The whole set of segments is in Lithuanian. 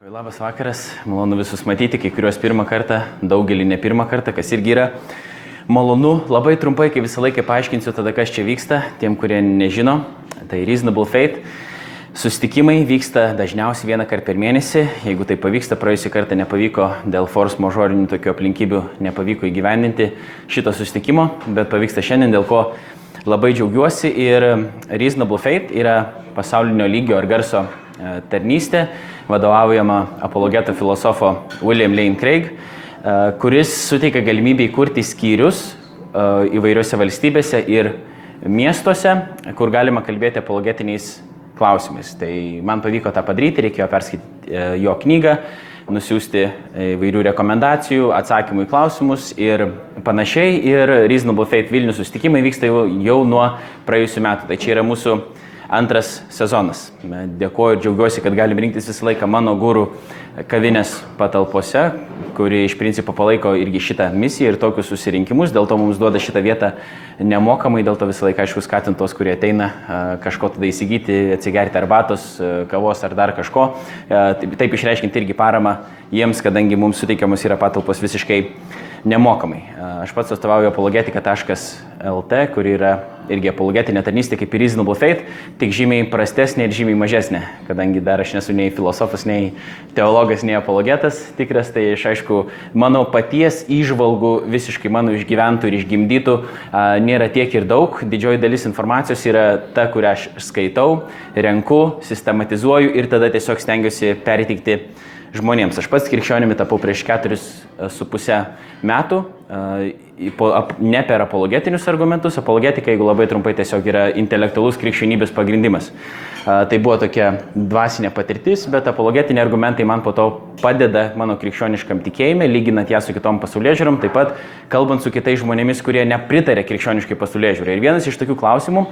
Labas vakaras, malonu visus matyti, kai kuriuos pirmą kartą, daugelį ne pirmą kartą, kas irgi yra malonu. Labai trumpai, kaip visą laiką paaiškinsiu tada, kas čia vyksta, tiem, kurie nežino. Tai Reasonable Fate. Sustikimai vyksta dažniausiai vieną kartą per mėnesį. Jeigu tai pavyksta, praėjusią kartą nepavyko dėl force majorinių tokių aplinkybių, nepavyko įgyvendinti šito sustikimo, bet pavyksta šiandien, dėl ko labai džiaugiuosi. Ir Reasonable Fate yra pasaulinio lygio ir garso e, tarnystė vadovaujama apologeto filosofo William Lane Craig, e, kuris suteikia galimybę įkurti skyrius e, įvairiose valstybėse ir miestuose, kur galima kalbėti apologetiniais klausimais. Tai man pavyko tą padaryti, reikėjo perskaityti e, jo knygą, nusiųsti įvairių rekomendacijų, atsakymų į klausimus ir panašiai. Ir Reasonable Faith Vilnius sustikimai vyksta jau, jau nuo praėjusių metų. Tai čia yra mūsų antras sezonas. Dėkuoju ir džiaugiuosi, kad galim rinktis visą laiką mano gūrų kavinės patalpose, kuri iš principo palaiko irgi šitą misiją ir tokius susirinkimus, dėl to mums duoda šitą vietą nemokamai, dėl to visą laiką, aišku, skatintos, kurie ateina kažko tada įsigyti, atsigerti arbatos, kavos ar dar kažko. Taip, išreiškinti irgi paramą jiems, kadangi mums suteikiamos yra patalpos visiškai nemokamai. Aš pats atstovauju apologetika.lt, kuri yra irgi apologetinė tarnystė kaip ir Reasonable Faith, tik žymiai prastesnė ir žymiai mažesnė, kadangi dar aš nesu nei filosofas, nei teologas, nei apologetas tikras, tai aš aišku, mano paties įžvalgų visiškai mano išgyventų ir išgimdytų nėra tiek ir daug. Didžioji dalis informacijos yra ta, kurią aš skaitau, renku, sistematizuoju ir tada tiesiog stengiuosi perteikti žmonėms. Aš pats krikščionimi tapau prieš keturis e, su pusę metų, e, ne per apologetinius argumentus. Apologetika, jeigu labai trumpai, tiesiog yra intelektualus krikščionybės pagrindimas. E, tai buvo tokia dvasinė patirtis, bet apologetiniai argumentai man po to padeda mano krikščioniškam tikėjimui, lyginant ją su kitom pasaulyje žiūrom, taip pat kalbant su kitais žmonėmis, kurie nepritarė krikščioniškai pasaulyje žiūrai. Ir vienas iš tokių klausimų,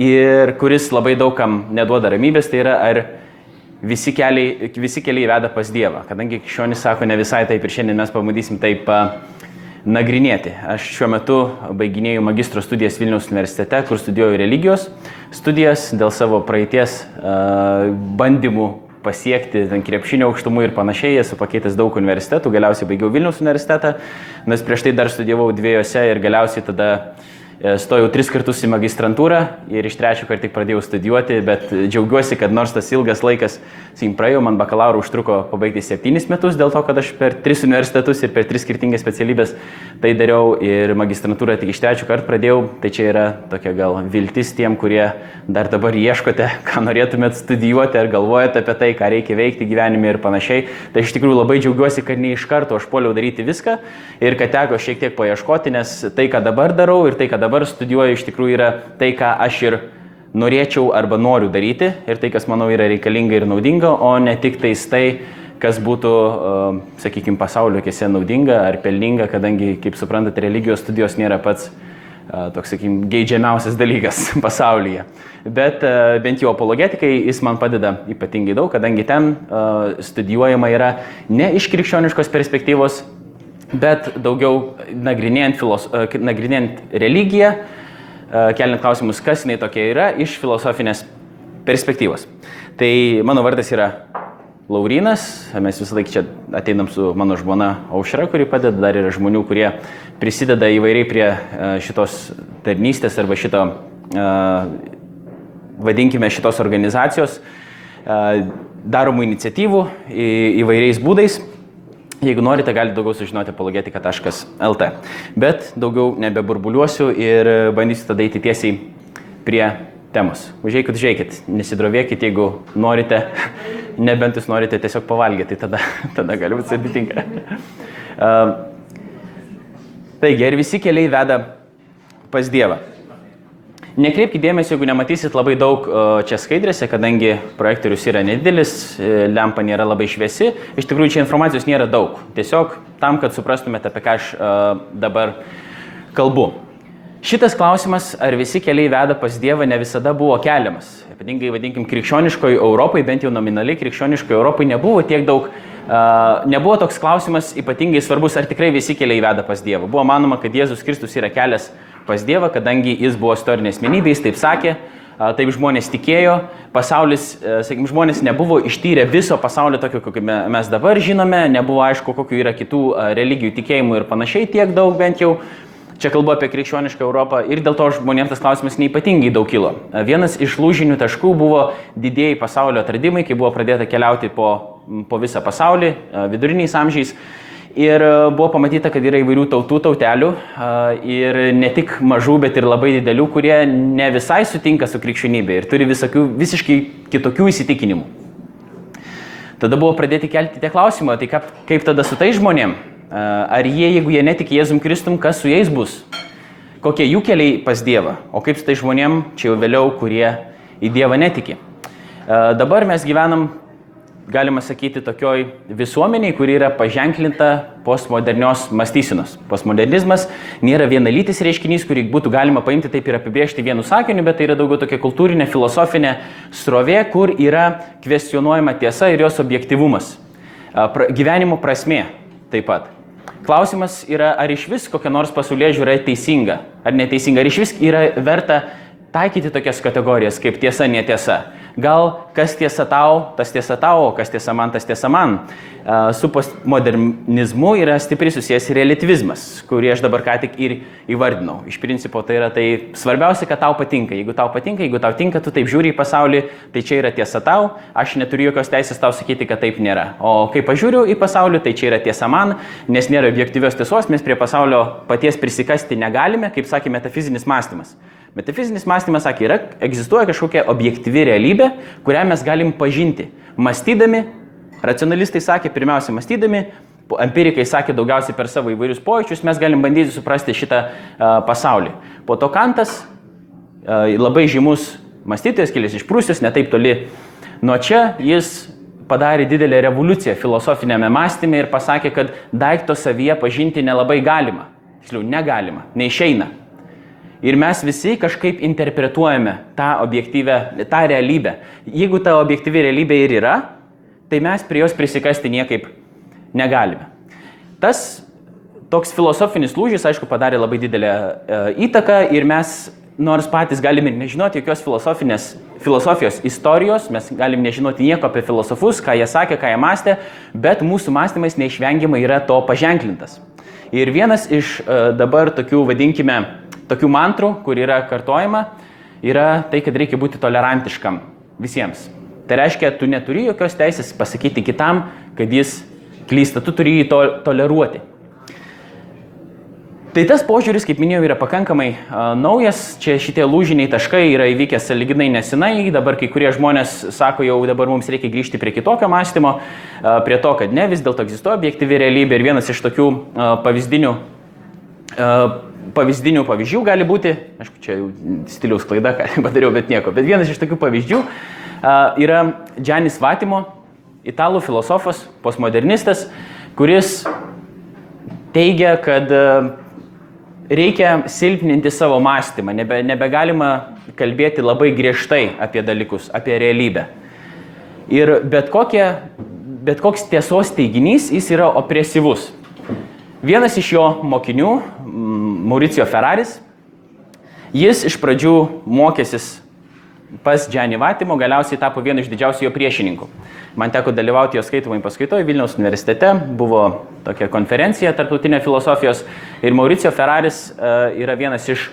ir kuris labai daugam neduoda ramybės, tai yra ar visi keliai, visi keliai veda pas Dievą. Kadangi krikščionis sako ne visai taip ir šiandien mes pabandysim taip nagrinėti. Aš šiuo metu baiginėjau magistro studijas Vilniaus universitete, kur studijuoju religijos studijas dėl savo praeities bandymų pasiekti ten krepšinio aukštumų ir panašiai, esu pakeitęs daug universitetų, galiausiai baigiau Vilniaus universitetą, nes prieš tai dar studijavau dviejose ir galiausiai tada uh, stojau tris kartus į magistrantūrą ir iš trečio karto tik pradėjau studijuoti, bet džiaugiuosi, kad nors tas ilgas laikas, sakykim, praėjo, man bakalauro užtruko pabaigti septynis metus, dėl to, kad aš per tris universitetus ir per tris skirtingas specialybės tai dariau ir magistrantūrą tik iš trečio karto pradėjau, tai čia yra tokia gal viltis tiem, kurie dar dabar ieškote, ką norėtumėt studijuoti ar galvojate apie tai, ką reikia veikti gyvenime ir panašiai. Tai iš tikrųjų labai džiaugiuosi, kad ne iš karto aš poliau daryti viską ir kad teko šiek tiek paieškoti, nes tai, ką dabar darau ir tai, ką dabar dabar studijuoju iš tikrųjų yra tai, ką aš ir norėčiau arba noriu daryti ir tai, kas manau yra reikalinga ir naudinga, o ne tik tais tai, kas būtų, sakykime, pasaulio kėse naudinga ar pelninga, kadangi, kaip suprantate, religijos studijos nėra pats toks, sakykime, geidžiamiausias dalykas pasaulyje. Bet bent jau apologetikai jis man padeda ypatingai daug, kadangi ten studijuojama yra ne iš krikščioniškos perspektyvos, bet daugiau nagrinėjant, filos, e, nagrinėjant religiją, e, keliant klausimus, kas jinai tokia yra iš filosofinės perspektyvos. Tai mano vardas yra Laurinas, mes visą laiką čia ateinam su mano žmona Aušra, kuri padeda, dar yra žmonių, kurie prisideda įvairiai prie e, šitos tarnystės arba šito, vadinkime, šitos organizacijos daromų iniciatyvų įvairiais būdais. Jeigu norite, galite daugiau sužinoti apologetika.lt. Bet daugiau nebeburbuliuosiu ir bandysiu tada eiti tiesiai prie temos. Užėjkit, užėjkit, nesidrovėkit, jeigu norite, nebent jūs norite tiesiog pavalgyti, tai tada, tada gali būti sudėtinga. Uh, taigi, ir visi keliai veda pas Dievą. Nekreipkite dėmesio, jeigu nematysit labai daug čia skaidrėse, kadangi projektorius yra nedidelis, e, lempa nėra labai šviesi. Iš tikrųjų, čia informacijos nėra daug. Tiesiog tam, kad suprastumėte, apie ką aš dabar kalbu. Šitas klausimas, ar visi keliai veda pas Dievą, ne visada buvo keliamas. Ypatingai, vadinkim, krikščioniškoji Europai, bent jau nominaliai krikščioniškoji Europai nebuvo tiek daug, uh, nebuvo toks klausimas ypatingai svarbus, ar tikrai visi keliai veda pas Dievą. Buvo manoma, kad Jėzus Kristus yra kelias pas Dievą, kadangi jis buvo istorinė asmenybė, jis taip sakė, taip žmonės tikėjo, pasaulis, sakykime, žmonės nebuvo ištyrę viso pasaulio tokio, kokį mes dabar žinome, nebuvo aišku, kokiu yra kitų religijų tikėjimų ir panašiai tiek daug bent jau. Čia kalbu apie krikščionišką Europą ir dėl to žmonėms tas klausimas neipatingai daug kilo. Vienas iš lūžinių taškų buvo didėjai pasaulio atradimai, kai buvo pradėta keliauti po, po visą pasaulį viduriniais amžiais. Ir e, buvo pamatyta, kad yra įvairių tautų, tautelių ir ne tik mažų, bet ir labai didelių, kurie ne visai sutinka su krikščionybė ir turi visokių visiškai kitokių įsitikinimų. Tada buvo pradėti kelti tie klausimai, tai kaip, kaip tada su tai žmonėm? Ar jie, jeigu jie netiki Jėzum Kristum, kas su jais bus? Kokie jų keliai pas Dievą? O kaip su tai žmonėm, čia jau vėliau, kurie į Dievą netiki? Dabar mes gyvenam galima sakyti, tokioj visuomeniai, kuri yra paženklinta postmodernios mąstysenos. Postmodernizmas nėra vienalytis reiškinys, kurį būtų galima paimti taip ir apibriežti vienu sakiniu, bet tai yra daugiau tokia kultūrinė, filosofinė srovė, kur yra kvestionuojama tiesa ir jos objektivumas. Gyvenimo prasme taip pat. Klausimas yra, ar iš vis kokia nors pasaulyje žiūra teisinga ar neteisinga, ar iš vis yra verta taikyti tokias kategorijas kaip tiesa, netiesa. Gal kas tiesa tau, tas tiesa tau, kas tiesa man, tas tiesa man. Su postmodernizmu yra stipriai susijęs relativizmas, kurį aš dabar ką tik ir įvardinau. Iš principo tai yra tai svarbiausia, kad tau patinka. Jeigu tau patinka, jeigu tau tinka, tu taip žiūri į pasaulį, tai čia yra tiesa tau, aš neturiu jokios teisės tau sakyti, kad taip nėra. O kai pažiūriu į pasaulį, tai čia yra tiesa man, nes nėra objektyvios tiesos, mes prie pasaulio paties prisikasti negalime, kaip sakė metafizinis mąstymas. Metafizinis mąstymas sakė, yra, egzistuoja kažkokia objektyvi realybė, kurią mes galim pažinti. Mąstydami, racionalistai sakė, pirmiausia, mąstydami, empirikai sakė daugiausiai per savo įvairius pojūčius, mes galim bandyti suprasti šitą uh, pasaulį. Po to Kantas, uh, labai žymus mąstytojas, kilęs iš Prūsijos, netaip toli nuo čia, jis padarė didelę revoliuciją filosofinėme mąstyme ir pasakė, kad daikto savyje pažinti nelabai galima. Tiksliau, negalima, neišeina. Ir mes visi kažkaip interpretuojame tą objektyvę, tą realybę. Jeigu ta objektyvi realybė ir yra, tai mes prie jos prisikasti niekaip negalime. Tas toks filosofinis lūžis, aišku, padarė labai didelę e, įtaką ir mes, nors patys galime nežinoti jokios filosofinės, filosofijos istorijos, mes galim nežinoti nieko apie filosofus, ką jie sakė, ką jie mąstė, bet mūsų mąstymas neišvengiamai yra to paženklintas. Ir vienas iš e, dabar tokių, vadinkime, tokių mantrų, kur yra kartojama, yra tai, kad reikia būti tolerantiškam visiems. Tai reiškia, tu neturi jokios teisės pasakyti kitam, kad jis klysta, tu turi jį to, toleruoti. Tai tas požiūris, kaip minėjau, yra pakankamai uh, naujas, čia šitie lūžiniai taškai yra įvykę saliginai nesenai, dabar kai kurie žmonės sako, jau dabar mums reikia grįžti prie kitokio mąstymo, uh, prie to, kad ne, vis dėlto egzistuoja objektyvi realybė ir vienas iš tokių uh, pavyzdinių pavyzdinių pavyzdžių gali būti, aišku, čia jau stiliaus klaida, ką padariau, bet nieko, bet vienas iš tokių pavyzdžių yra Džanis Vatimo, italų filosofas, postmodernistas, kuris teigia, kad reikia silpninti savo mąstymą, nebe, nebegalima kalbėti labai griežtai apie dalykus, apie realybę. Ir bet, kokie, bet koks tiesos teiginys, jis yra opresyvus. Vienas iš jo mokinių, Mauricio Ferraris, jis iš pradžių mokėsis pas Džanį Vatimo, galiausiai tapo vienu iš didžiausių jo priešininkų. Man teko dalyvauti jo skaitomai paskaitoje Vilniaus universitete, buvo tokia konferencija tarptautinė filosofijos ir Mauricio Ferraris uh, yra vienas iš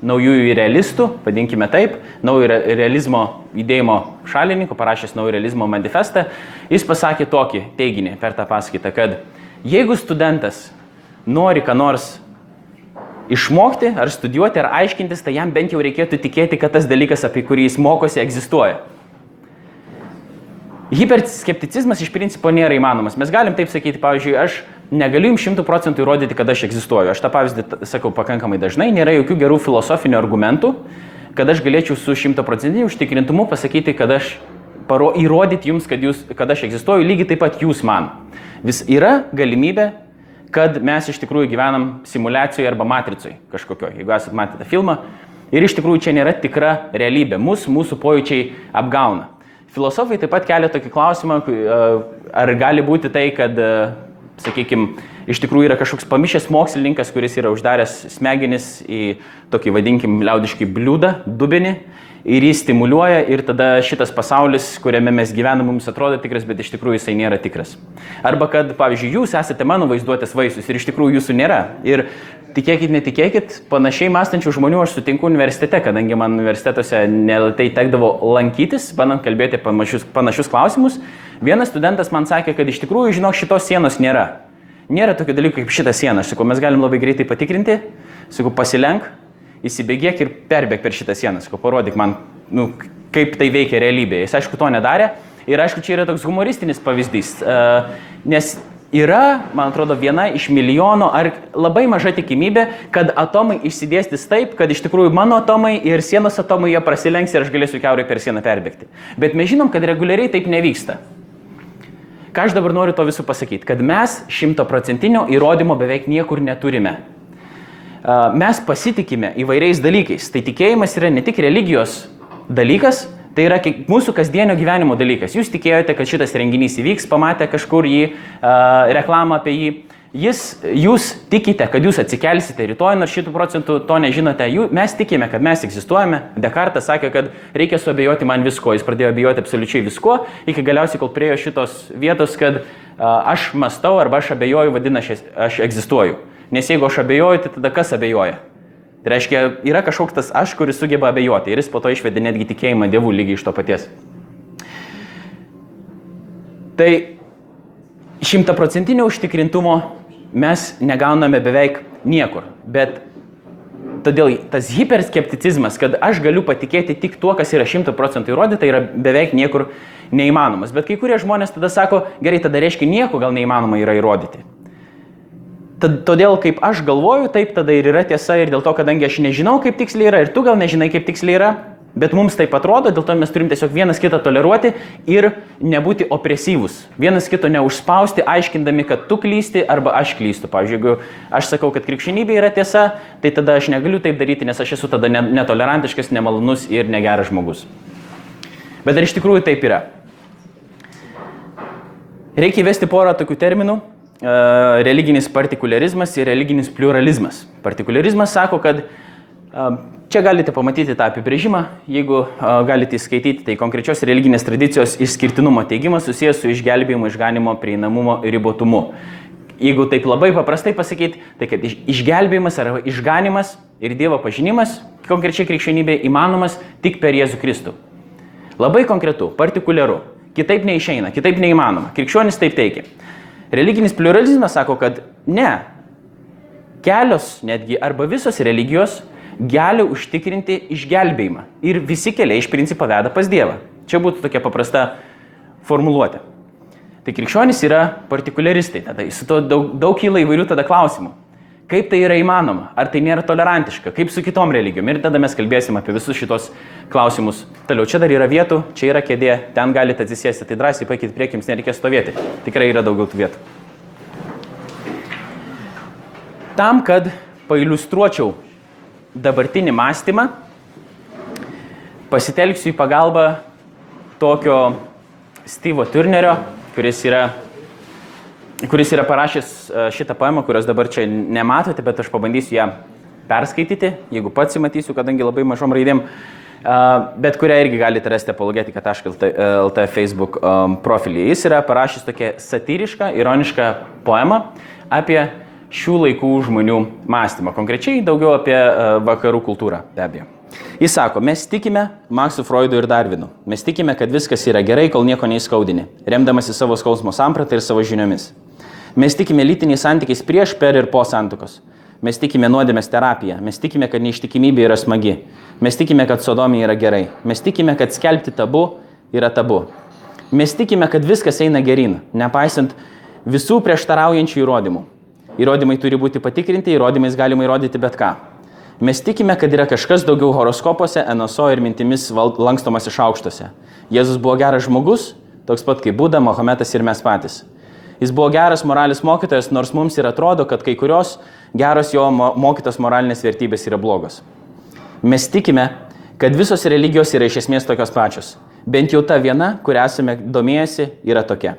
naujųjų realistų, vadinkime taip, naujo realizmo judėjimo šalininkų, parašęs naujo realizmo manifestą. Jis pasakė tokį teiginį per tą paskaitą, kad jeigu studentas nori ką nors išmokti ar studijuoti ar aiškintis, tai jam bent jau reikėtų tikėti, kad tas dalykas, apie kurį jis mokosi, egzistuoja. Hiperskepticizmas iš principo nėra įmanomas. Mes galim taip sakyti, pavyzdžiui, aš negaliu jums šimtų procentų įrodyti, kad aš egzistuoju. Aš tą pavyzdį sakau pakankamai dažnai, nėra jokių gerų filosofinių argumentų, kad aš galėčiau su šimtaprocentiniu užtikrintumu pasakyti, kad aš paro, įrodyti jums, kad, jūs, kad aš egzistuoju, lygiai taip pat jūs man. Vis yra galimybė kad mes iš tikrųjų gyvenam simulacijoje arba matricoje kažkokioje, jeigu esate matę tą filmą. Ir iš tikrųjų čia nėra tikra realybė. Mūsų, mūsų pojūčiai apgauna. Filosofai taip pat kelia tokį klausimą, ar gali būti tai, kad, sakykime, iš tikrųjų yra kažkoks pamišęs mokslininkas, kuris yra uždaręs smegenis į tokį, vadinkim, liaudiškai bliūdą, dubenį ir jį stimuliuoja ir tada šitas pasaulis, kuriame mes gyvename, mums atrodo tikras, bet iš tikrųjų jisai nėra tikras. Arba kad, pavyzdžiui, jūs esate mano vaizduotės vaisius ir iš tikrųjų jūsų nėra. Ir tikėkit, netikėkit, panašiai mąstančių žmonių aš sutinku universitete, kadangi man universitetuose nelatai tekdavo lankytis, bandant kalbėti panašius, panašius klausimus. Vienas studentas man sakė, kad iš tikrųjų, žinok, šitos sienos nėra. Nėra tokio dalyko kaip šita siena. Aš sakau, mes galim labai greitai patikrinti. Sakau, pasilenk, įsibėgėk ir perbėg per šitą sieną. Sakau, parodyk man, nu, kaip tai veikia realybėje. Jis aišku to nedarė. Ir aišku, čia yra toks humoristinis pavyzdys. Uh, nes yra, man atrodo, viena iš milijono ar labai maža tikimybė, kad atomai išsidėstys taip, kad iš tikrųjų mano atomai ir sienos atomai jie prasilenks ir aš galėsiu keurai per sieną perbėgti. Bet mes žinom, kad reguliariai taip nevyksta. Ką aš dabar noriu to visų pasakyti? Kad mes šimtoprocentinio įrodymo beveik niekur neturime. Mes pasitikime įvairiais dalykais. Tai tikėjimas yra ne tik religijos dalykas, Tai yra mūsų kasdienio gyvenimo dalykas. Jūs tikėjote, kad šitas renginys įvyks, pamatė kažkur jį, reklamą apie jį. Jis, jūs tikite, kad jūs atsikelsite rytoj, nors šitų procentų to nežinote. Jų, mes tikime, kad mes egzistuojame. Dekartas sakė, kad reikia suabejoti man visko. Jis pradėjo abejoti absoliučiai visko, iki galiausiai, kol priejo šitos vietos, kad uh, aš mastau arba aš abejoju, vadinasi, aš, aš egzistuoju. Nes jeigu aš abejoju, tai tada kas abejoja? Tai reiškia, yra kažkoks tas aš, kuris sugeba abejoti ir jis po to išvedė netgi tikėjimą dievų lygiai iš to paties. Tai šimtaprocentinio užtikrintumo mes negauname beveik niekur. Bet todėl tas hiperskepticizmas, kad aš galiu patikėti tik tuo, kas yra šimta procentų įrodyta, yra beveik niekur neįmanomas. Bet kai kurie žmonės tada sako, gerai, tada reiškia nieko gal neįmanoma yra įrodyti. Tad, todėl kaip aš galvoju, taip tada ir yra tiesa ir dėl to, kadangi aš nežinau, kaip tiksliai yra ir tu gal nežinai, kaip tiksliai yra, bet mums taip atrodo, dėl to mes turim tiesiog vienas kitą toleruoti ir nebūti opresyvus. Vienas kito neužspausti, aiškindami, kad tu klysti arba aš klystu. Pavyzdžiui, jeigu aš sakau, kad krikščionybė yra tiesa, tai tada aš negaliu taip daryti, nes aš esu tada netolerantiškas, nemalonus ir negeras žmogus. Bet ar iš tikrųjų taip yra? Reikia įvesti porą tokių terminų, religinis partikularizmas ir religinis pluralizmas. Partikularizmas sako, kad čia galite pamatyti tą apibrėžimą, jeigu galite įskaityti, tai konkrečios religinės tradicijos išskirtinumo teigimas susijęs su išgelbėjimu, išganimo, prieinamumo ir ribotumu. Jeigu taip labai paprastai pasakyti, tai kad išgelbėjimas arba išganimas ir Dievo pažinimas konkrečiai krikščionybė įmanomas tik per Jėzų Kristų. Labai konkretu, partikuliaru. Kitaip neišeina, kitaip neįmanoma. Krikščionis taip teikia. Religinis pluralizmas sako, kad ne, kelios netgi arba visos religijos gali užtikrinti išgelbėjimą. Ir visi keliai iš principo veda pas Dievą. Čia būtų tokia paprasta formuluotė. Tai krikščionys yra partikuliaristai, tada su to daug, daug kyla įvairių tada klausimų. Kaip tai yra įmanoma? Ar tai nėra tolerantiška? Kaip su kitom religijom? Ir tada mes kalbėsim apie visus šitos klausimus. Toliau, čia dar yra vietų, čia yra kėdė, ten galite atsisėsti, tai drąsiai paikit priekim, nereikės stovėti. Tikrai yra daugiau tų vietų. Tam, kad pailustruočiau dabartinį mąstymą, pasitelksiu į pagalbą tokio Steve'o Turnerio, kuris yra kuris yra parašęs e, šitą poemą, kurios dabar čia nematote, bet aš pabandysiu ją perskaityti, jeigu pats įmatysiu, kadangi labai mažom raidėm, e, bet kurią irgi galite rasti apologetika.lt Facebook e, profilyje. Jis yra parašęs tokią satyrišką, ironišką poemą apie šių laikų žmonių mąstymą, konkrečiai daugiau apie vakarų kultūrą, be abejo. Jis sako, mes tikime Maksu Freudu ir Darvinu. Mes tikime, kad viskas yra gerai, kol nieko neįskaudini, remdamasi savo skausmo sampratą ir savo žiniomis. Mes tikime lytiniais santykiais prieš, per ir po santokos. Mes tikime nuodėmės terapiją. Mes tikime, kad neištikimybė yra smagi. Mes tikime, kad sodomija yra gerai. Mes tikime, kad skelbti tabu yra tabu. Mes tikime, kad viskas eina gerin, nepaisant visų prieštaraujančių įrodymų. Įrodymai turi būti patikrinti, įrodymais galima įrodyti bet ką. Mes tikime, kad yra kažkas daugiau horoskopuose, NSO ir mintimis lankstomas iš aukštose. Jėzus buvo geras žmogus, toks pat kaip Būda, Mohametas ir mes patys. Jis buvo geras moralės mokytojas, nors mums ir atrodo, kad kai kurios geros jo mokytos moralinės vertybės yra blogos. Mes tikime, kad visos religijos yra iš esmės tokios pačios. Bent jau ta viena, kurią esame domėjęsi, yra tokia.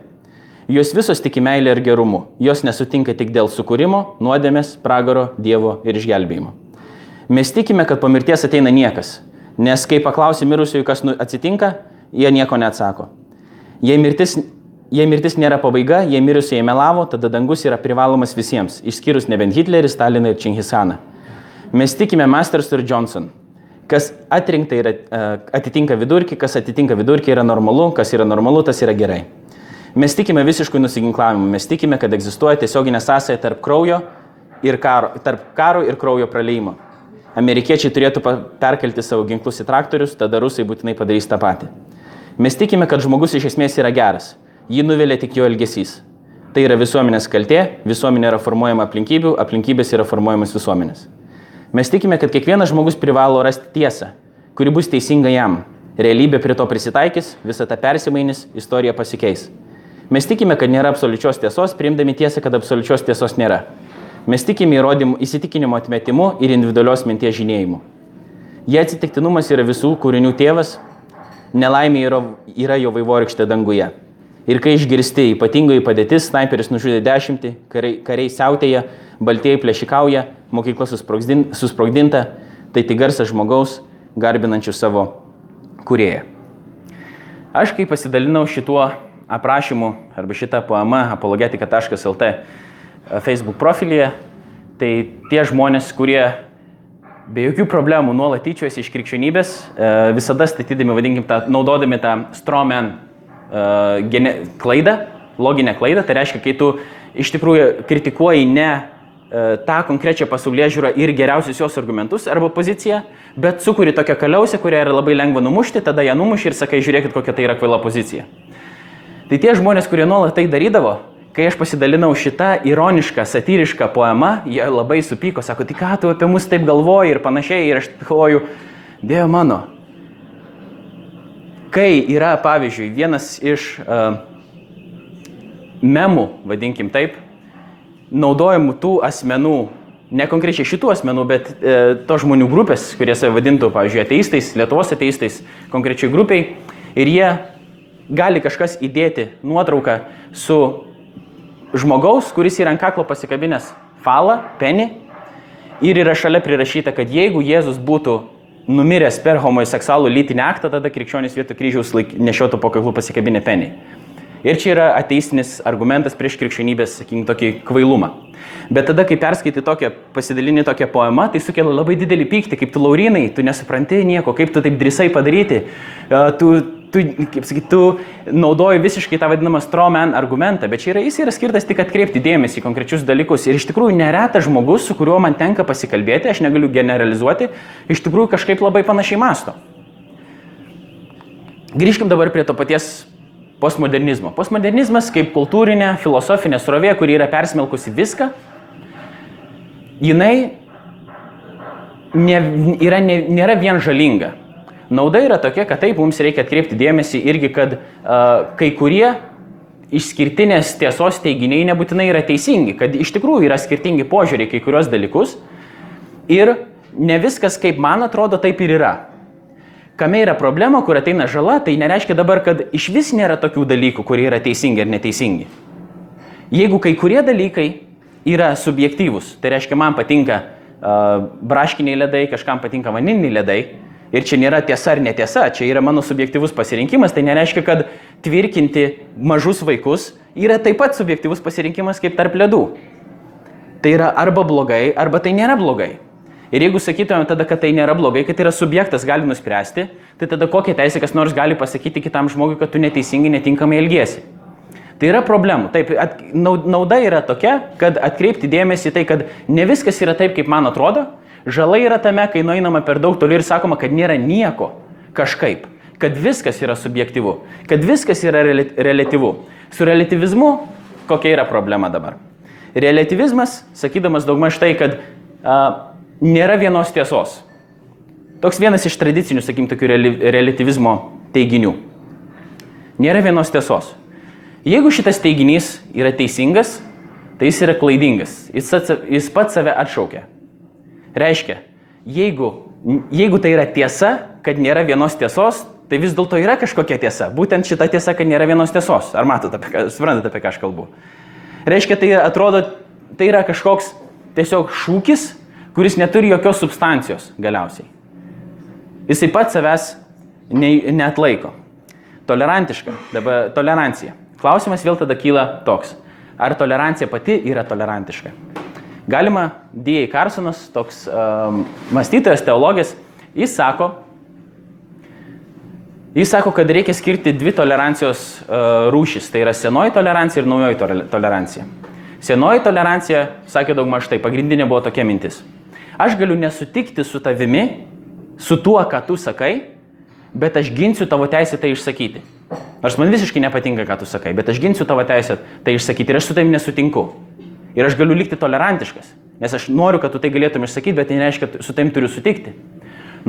Jos visos tiki meilė ir gerumu. Jos nesutinka tik dėl sukūrimo, nuodėmės, pragaro, Dievo ir išgelbėjimo. Mes tikime, kad po mirties ateina niekas. Nes kai paklausi mirusiųjų, kas nu- atsitinka, jie nieko neatsako. Jei mirtis, jei mirtis nėra pabaiga, jei mirusieji melavo, tada dangus yra privalomas visiems, išskyrus nebent Hitlerį, Staliną ir Čingisaną. Mes tikime Masters ir Johnson. Kas atrinkta yra, e, atitinka vidurkį, kas atitinka vidurkį yra normalu, kas yra normalu, tas yra gerai. Mes tikime visiškų nusiginklavimų, mes tikime, kad egzistuoja tiesioginė sąsaja tarp kraujo ir karo, tarp karo ir kraujo praleimo. Amerikiečiai turėtų perkelti savo ginklus į traktorius, tada rusai būtinai padarys tą patį. Mes tikime, kad žmogus iš esmės yra geras. Jį nuvilia tik jo elgesys. Tai yra visuomenės kaltė, visuomenė yra formuojama aplinkybių, aplinkybės yra formuojamas visuomenės. Mes tikime, kad kiekvienas žmogus privalo rasti tiesą, kuri bus teisinga jam. Realybė prie to prisitaikys, visa ta persimainys, istorija pasikeis. Mes tikime, kad nėra absoliučios tiesos, priimdami tiesą, kad absoliučios tiesos nėra. Mes tikime įrodymų, įsitikinimo atmetimu ir individualios minties žinėjimu. Jei atsitiktinumas yra visų kūrinių tėvas, nelaimė yra, yra jo vaivorykštė danguje. Ir kai išgirsti ypatingoji padėtis, snaiperis nužudė dešimtį, kariai, kariai siautėja, baltieji plėšikauja, mokykla susprogdin- susprogdinta, tai tik garsas žmogaus, garbinančių savo kurėją. Aš kai pasidalinau šituo aprašymu arba šitą poemą apologetika.lt e, Facebook profilyje, tai tie žmonės, kurie be jokių problemų nuolat tyčiojasi iš krikščionybės, e, visada statydami, vadinkim, tą, naudodami tą stromen gene, klaidą, loginę klaidą, tai reiškia, kai tu iš tikrųjų kritikuoji ne tą konkrečią pasaulyje žiūrą ir geriausius jos argumentus arba poziciją, bet sukuri tokią kaliausę, kurią yra labai lengva numušti, tada ją numuši ir sakai, žiūrėkit, kokia tai yra kvaila pozicija. Tai tie žmonės, kurie nuolat tai darydavo, kai aš pasidalinau šitą ironišką, satyrišką poemą, jie labai supyko, sako, tai ką tu apie mus taip galvoji ir panašiai, ir aš galvoju, Dieve mano, kai yra, pavyzdžiui, vienas iš uh, memų, vadinkim taip, naudojamų tų asmenų, ne konkrečiai šitų asmenų, bet e, to žmonių grupės, kurie save vadintų, pavyzdžiui, ateistais, Lietuvos ateistais, konkrečiai grupiai, ir jie gali kažkas įdėti nuotrauką su žmogaus, kuris yra ant kaklo pasikabinęs falą, penį, ir yra šalia prirašyta, kad jeigu Jėzus būtų numiręs per homoseksualų lytinį aktą, tada krikščionys vietoj kryžiaus laik, nešiotų po kaklu pasikabinę penį. Ir čia yra ateistinis argumentas prieš krikščionybės, sakykim, tokį kvailumą. Bet tada, kai perskaitai tokią, pasidalinį tokią poemą, tai sukelia labai didelį pyktį, kaip tu laurinai, tu nesupranti nieko, kaip tu taip drįsai padaryti. E, Tu, tu, kaip sakyt, tu naudoji visiškai tą vadinamą strawman argumentą, bet čia yra, jis yra skirtas tik atkreipti dėmesį į konkrečius dalykus. Ir iš tikrųjų neretas žmogus, su kuriuo man tenka pasikalbėti, aš negaliu generalizuoti, iš tikrųjų kažkaip labai panašiai masto. Grįžkim dabar prie to paties postmodernizmo. Postmodernizmas kaip kultūrinė, filosofinė srovė, kuri yra persmelkusi viską, jinai ne, yra, ne, nėra vien žalinga. Nauda yra tokia, kad taip mums reikia atkreipti dėmesį irgi, kad uh, kai kurie išskirtinės tiesos teiginiai nebūtinai yra teisingi, kad iš tikrųjų yra skirtingi požiūriai kai kurios dalykus ir ne viskas, kaip man atrodo, taip ir yra. Kame yra problema, kur ateina žala, tai nereiškia dabar, kad iš vis nėra tokių dalykų, kurie yra teisingi ar neteisingi. Jeigu kai kurie dalykai yra subjektyvūs, tai reiškia, man patinka uh, braškiniai ledai, kažkam patinka vaniliniai ledai, ir čia nėra tiesa ar netiesa, čia yra mano subjektyvus pasirinkimas, tai nereiškia, kad tvirkinti mažus vaikus yra taip pat subjektyvus pasirinkimas kaip tarp ledų. Tai yra arba blogai, arba tai nėra blogai. Ir jeigu sakytumėm tada, kad tai nėra blogai, kad tai yra subjektas gali nuspręsti, tai tada kokią teisę kas nors gali pasakyti kitam žmogui, kad tu neteisingai, netinkamai elgiesi. Tai yra problemų. Taip, at, nauda yra tokia, kad atkreipti dėmesį tai, kad ne viskas yra taip, kaip man atrodo. Žala yra tame, kai nueinama per daug toli ir sakoma, kad nėra nieko kažkaip. Kad viskas yra subjektivu. Kad viskas yra relativu. Su relativizmu kokia yra problema dabar? Relativizmas, sakydamas daugmaž tai, kad a, nėra vienos tiesos. Toks vienas iš tradicinių, sakykim, tokių relativizmo teiginių. Nėra vienos tiesos. Jeigu šitas teiginys yra teisingas, tai jis yra klaidingas. Jis, atsa, jis pats save atšaukia. Reiškia, jeigu, jeigu tai yra tiesa, kad nėra vienos tiesos, tai vis dėlto yra kažkokia tiesa. Būtent šita tiesa, kad nėra vienos tiesos. Ar matote, apie ką, suprantate, apie ką aš kalbu? Reiškia, tai atrodo, tai yra kažkoks tiesiog šūkis, kuris neturi jokios substancijos galiausiai. Jisai pats savęs ne, neatlaiko. Tolerantiška, dabar tolerancija. Klausimas vėl tada kyla toks. Ar tolerancija pati yra tolerantiška? Galima, D.A. Carsonas, toks um, mąstytojas, teologijas, jis sako, jis sako, kad reikia skirti dvi tolerancijos uh, rūšis. Tai yra senoji tolerancija ir naujoji tolerancija. Senoji tolerancija, sakė daug maž tai, pagrindinė buvo tokia mintis. Aš galiu nesutikti su tavimi, su tuo, ką tu sakai, bet aš ginsiu tavo teisę tai išsakyti. Nors man visiškai nepatinka, ką tu sakai, bet aš ginsiu tavo teisę tai išsakyti ir aš su tavim nesutinku. Ir aš galiu likti tolerantiškas, nes aš noriu, kad tu tai galėtum išsakyti, bet tai nereiškia, kad su tavim turiu sutikti.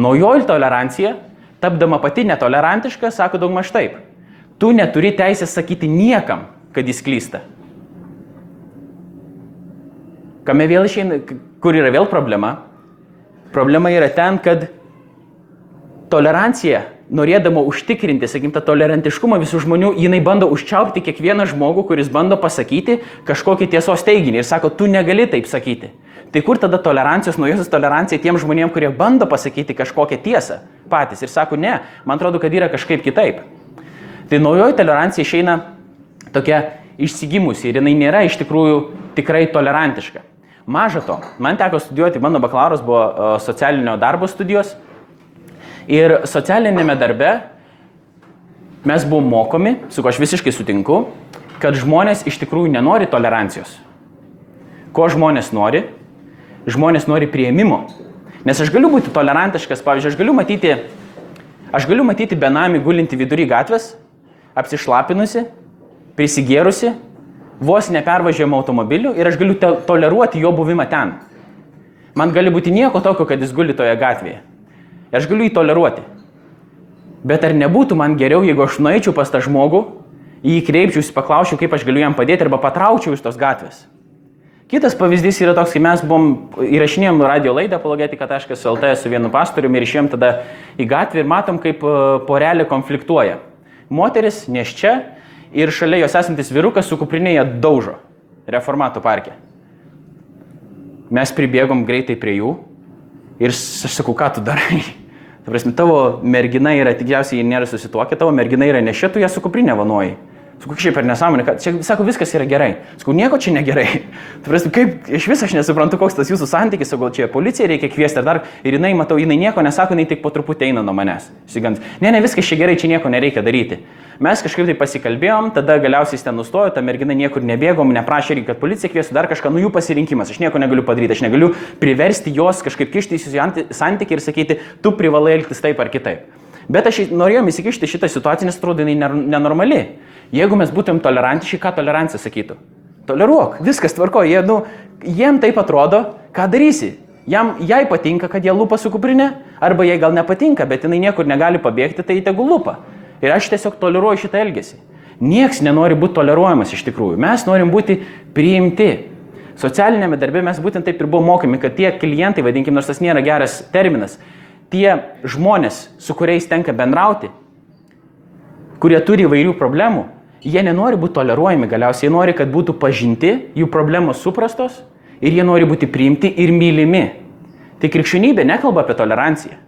Naujoji tolerancija, tapdama pati netolerantiška, sako daug maž taip. Tu neturi teisės sakyti niekam, kad jis klysta. Kame vėl išeina, kur yra vėl problema? Problema yra ten, kad tolerancija, norėdama užtikrinti, sakykim, tą tolerantiškumą visų žmonių, jinai bando užčiaupti kiekvieną žmogų, kuris bando pasakyti kažkokį tiesos teiginį ir sako, tu negali taip sakyti. Tai kur tada tolerancijos, naujosios tolerancija tiem žmonėm, kurie bando pasakyti kažkokią tiesą patys ir sako, ne, man atrodo, kad yra kažkaip kitaip. Tai naujoji tolerancija išeina tokia išsigimusi ir jinai nėra iš tikrųjų tikrai tolerantiška. Maža to, man teko studijuoti, mano bakalauras buvo socialinio darbo studijos Ir socialinėme darbe mes buvom mokomi, su ko aš visiškai sutinku, kad žmonės iš tikrųjų nenori tolerancijos. Ko žmonės nori? Žmonės nori prieimimo. Nes aš galiu būti tolerantiškas, pavyzdžiui, aš galiu matyti, aš galiu matyti benamį gulinti vidury gatvės, apsišlapinusi, prisigėrusi, vos nepervažiuojama automobiliu ir aš galiu toleruoti jo buvimą ten. Man gali būti nieko tokio, kad jis guli toje gatvėje. Aš galiu jį toleruoti. Bet ar nebūtų man geriau, jeigu aš nueičiau pas tą žmogų, jį kreipčiausi, paklausčiau, kaip aš galiu jam padėti arba patraukčiau iš tos gatvės. Kitas pavyzdys yra toks, kai mes buvom įrašinėjom radio laidą apologetika.lt su vienu pastoriumi ir išėjom tada į gatvę ir matom, kaip e, porelė konfliktuoja. Moteris neščia ir šalia jos esantis vyrukas su kuprinėje daužo reformatų parke. Mes pribėgom greitai prie jų Ir aš sakau, ką tu darai? Ta prasme, tavo mergina yra, tikriausiai jie nėra susituokę, tavo mergina yra nešė, tu ją su kuprinė vanuoji. Sakau, šiaip per nesąmonę, kad čia, sako, viskas yra gerai. Sakau, nieko čia negerai. Prasme, kaip, iš viso aš nesuprantu, koks tas jūsų santykis, sakau, čia policija reikia kviesti ar dar. Ir jinai, matau, jinai nieko nesako, jinai tik po truputį eina nuo manęs. Sigant, ne, ne, viskas čia gerai, čia nieko nereikia daryti. Mes kažkaip tai pasikalbėjom, tada galiausiai ten nustojo, ta mergina niekur nebėgom, neprašė, kad policija kviestų dar kažką, nu jų pasirinkimas, aš nieko negaliu padaryti, aš negaliu priversti jos kažkaip kištis į santykį ir sakyti, tu privalai elgtis taip ar kitaip. Bet aš norėjom įsikišti šitą situaciją, nes atrodo, jinai nenormali. Jeigu mes būtum tolerantiški, ką tolerancija sakytų? Toleruok, viskas tvarko, jie, nu, jiem taip atrodo, ką darysi. Jam, jai patinka, kad jie lupa su kuprinė, arba jai gal nepatinka, bet jinai niekur negali pabėgti, tai tegul lupa. Ir aš tiesiog toleruoju šitą elgesį. Niekas nenori būti toleruojamas iš tikrųjų. Mes norim būti priimti. Socialinėme darbe mes būtent taip ir buvome mokomi, kad tie klientai, vadinkim, nors tas nėra geras terminas, tie žmonės, su kuriais tenka bendrauti, kurie turi įvairių problemų, jie nenori būti toleruojami galiausiai, jie nori, kad būtų pažinti, jų problemos suprastos ir jie nori būti priimti ir mylimi. Tai krikščionybė nekalba apie toleranciją.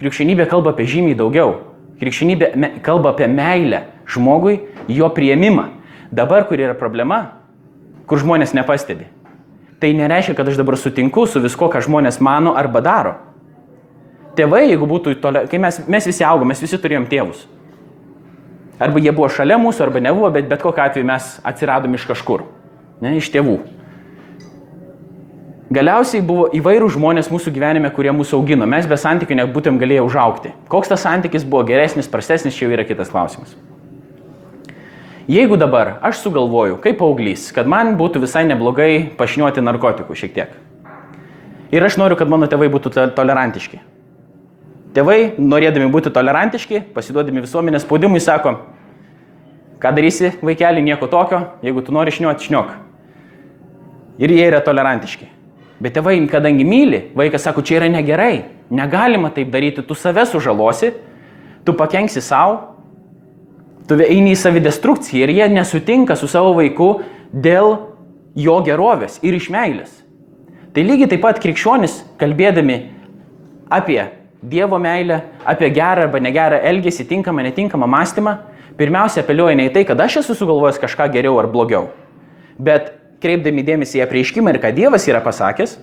Krikščionybė kalba apie žymiai daugiau. Krikščionybė kalba apie meilę žmogui, jo prieimimą. Dabar, kur yra problema, kur žmonės nepastebi. Tai nereiškia, kad aš dabar sutinku su visko, ką žmonės mano arba daro. Tėvai, jeigu būtų, tole, kai mes, mes visi augom, mes visi turėjom tėvus. Arba jie buvo šalia mūsų, arba nebuvo, bet bet kokiu atveju mes atsiradom iš kažkur. Ne, iš tėvų. Galiausiai buvo įvairių žmonės mūsų gyvenime, kurie mūsų augino. Mes be santykių nebūtum galėję užaukti. Koks tas santykis buvo geresnis, prastesnis, čia jau yra kitas klausimas. Jeigu dabar aš sugalvoju, kaip paauglys, kad man būtų visai neblogai pašniuoti narkotikų šiek tiek. Ir aš noriu, kad mano tėvai būtų tolerantiški. Tėvai, norėdami būti tolerantiški, pasiduodami visuomenės spaudimui, sako, ką darysi, vaikeli, nieko tokio, jeigu tu nori šniuoti, šniok. Ir jie yra tolerantiški. Bet tėvai, kadangi myli, vaikas sako, čia yra negerai, negalima taip daryti, tu save sužalosi, tu pakenksi savo, tu eini į savidestrukciją ir jie nesutinka su savo vaiku dėl jo gerovės ir iš meilės. Tai lygiai taip pat krikščionis, kalbėdami apie Dievo meilę, apie gerą arba negerą elgesį, tinkamą, netinkamą mąstymą, pirmiausia apeliuoja ne į tai, kad aš esu sugalvojęs kažką geriau ar blogiau, bet kreipdami dėmesį į apreiškimą ir ką Dievas yra pasakęs,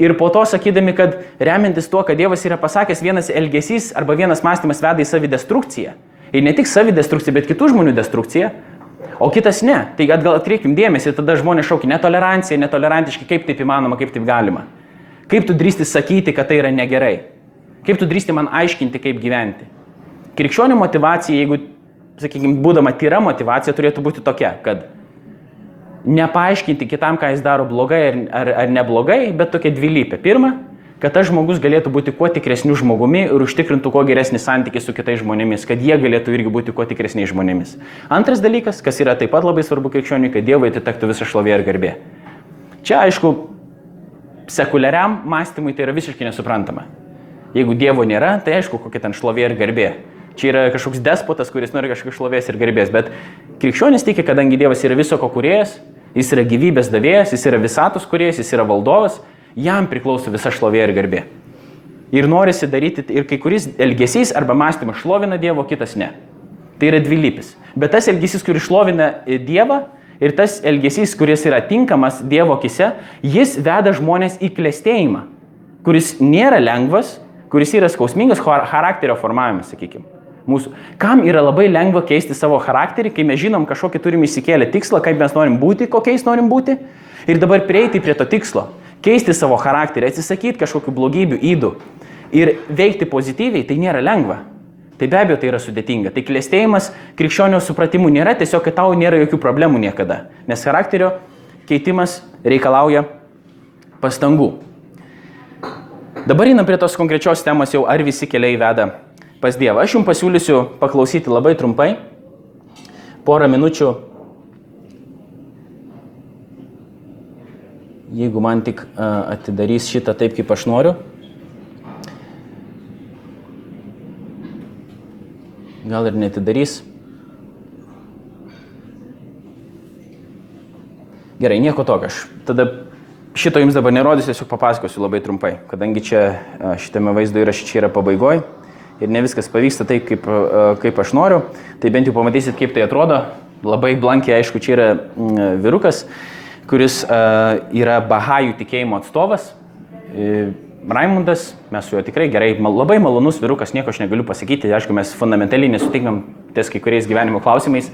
ir po to sakydami, kad remiantis tuo, kad Dievas yra pasakęs, vienas elgesys arba vienas mąstymas veda į savidestrukciją. Ir ne tik savidestrukciją, bet kitų žmonių destrukciją, o kitas ne. Tai gal atkreipkim dėmesį, tada žmonės šaukia netolerancija, netolerantiški, kaip taip įmanoma, kaip taip galima. Kaip tu drįsti sakyti, kad tai yra negerai? Kaip tu drįsti man aiškinti, kaip gyventi? Krikščionių motivacija, jeigu, sakykime, būdama tyra motivacija, turėtų būti tokia, kad nepaaiškinti kitam, ką jis daro blogai ar, ar, ar neblogai, bet tokia dvilypė. Pirma, kad tas žmogus galėtų būti kuo tikresniu žmogumi ir užtikrintų kuo geresnį santykį su kitais žmonėmis, kad jie galėtų irgi būti kuo tikresniais žmonėmis. Antras dalykas, kas yra taip pat labai svarbu krikščioniui, kad Dievui atitektų visa šlovė ir garbė. Čia, aišku, sekuliariam mąstymui tai yra visiškai nesuprantama. Jeigu Dievo nėra, tai aišku, kokia ten šlovė ir garbė. Čia yra kažkoks despotas, kuris nori kažkokios šlovės ir garbės, bet krikščionis tiki, kadangi Dievas yra viso ko kuriejas, jis yra gyvybės davėjas, jis yra visatos kuriejas, jis yra valdovas, jam priklauso visa šlovė ir garbė. Ir norisi daryti, ir kai kuris elgesys arba mąstymas šlovina Dievo, kitas ne. Tai yra dvilypis. Bet tas elgesys, kuris šlovina Dievą, ir tas elgesys, kuris yra tinkamas Dievo akise, jis veda žmonės į klėstėjimą, kuris nėra lengvas, kuris yra skausmingas charakterio formavimas, sakykime. Mūsų. Kam yra labai lengva keisti savo charakterį, kai mes žinom kažkokį turim įsikėlę tikslą, kaip mes norim būti, kokiais norim būti, ir dabar prieiti prie to tikslo, keisti savo charakterį, atsisakyti kažkokių blogybių įdų ir veikti pozityviai, tai nėra lengva. Tai be abejo tai yra sudėtinga. Tai klėstėjimas krikščionio supratimu nėra tiesiog, tau nėra jokių problemų niekada, nes charakterio keitimas reikalauja pastangų. Dabar einam prie tos konkrečios temos jau, ar visi keliai veda pas Dievą. Aš jums pasiūlysiu paklausyti labai trumpai, porą minučių, jeigu man tik atidarys šitą taip, kaip aš noriu. Gal ir netidarys. Gerai, nieko tokio. Aš tada šito jums dabar nerodysiu, tiesiog papasakosiu labai trumpai, kadangi čia šitame vaizdo įraše čia yra pabaigoje ir ne viskas pavyksta taip, kaip, kaip aš noriu, tai bent jau pamatysit, kaip tai atrodo. Labai blankiai, aišku, čia yra vyrukas, kuris yra Bahajų tikėjimo atstovas. E, Raimundas, mes su juo tikrai gerai, mal, labai malonus vyrukas, nieko aš negaliu pasakyti, aišku, mes fundamentaliai nesutinkam ties kai kuriais gyvenimo klausimais.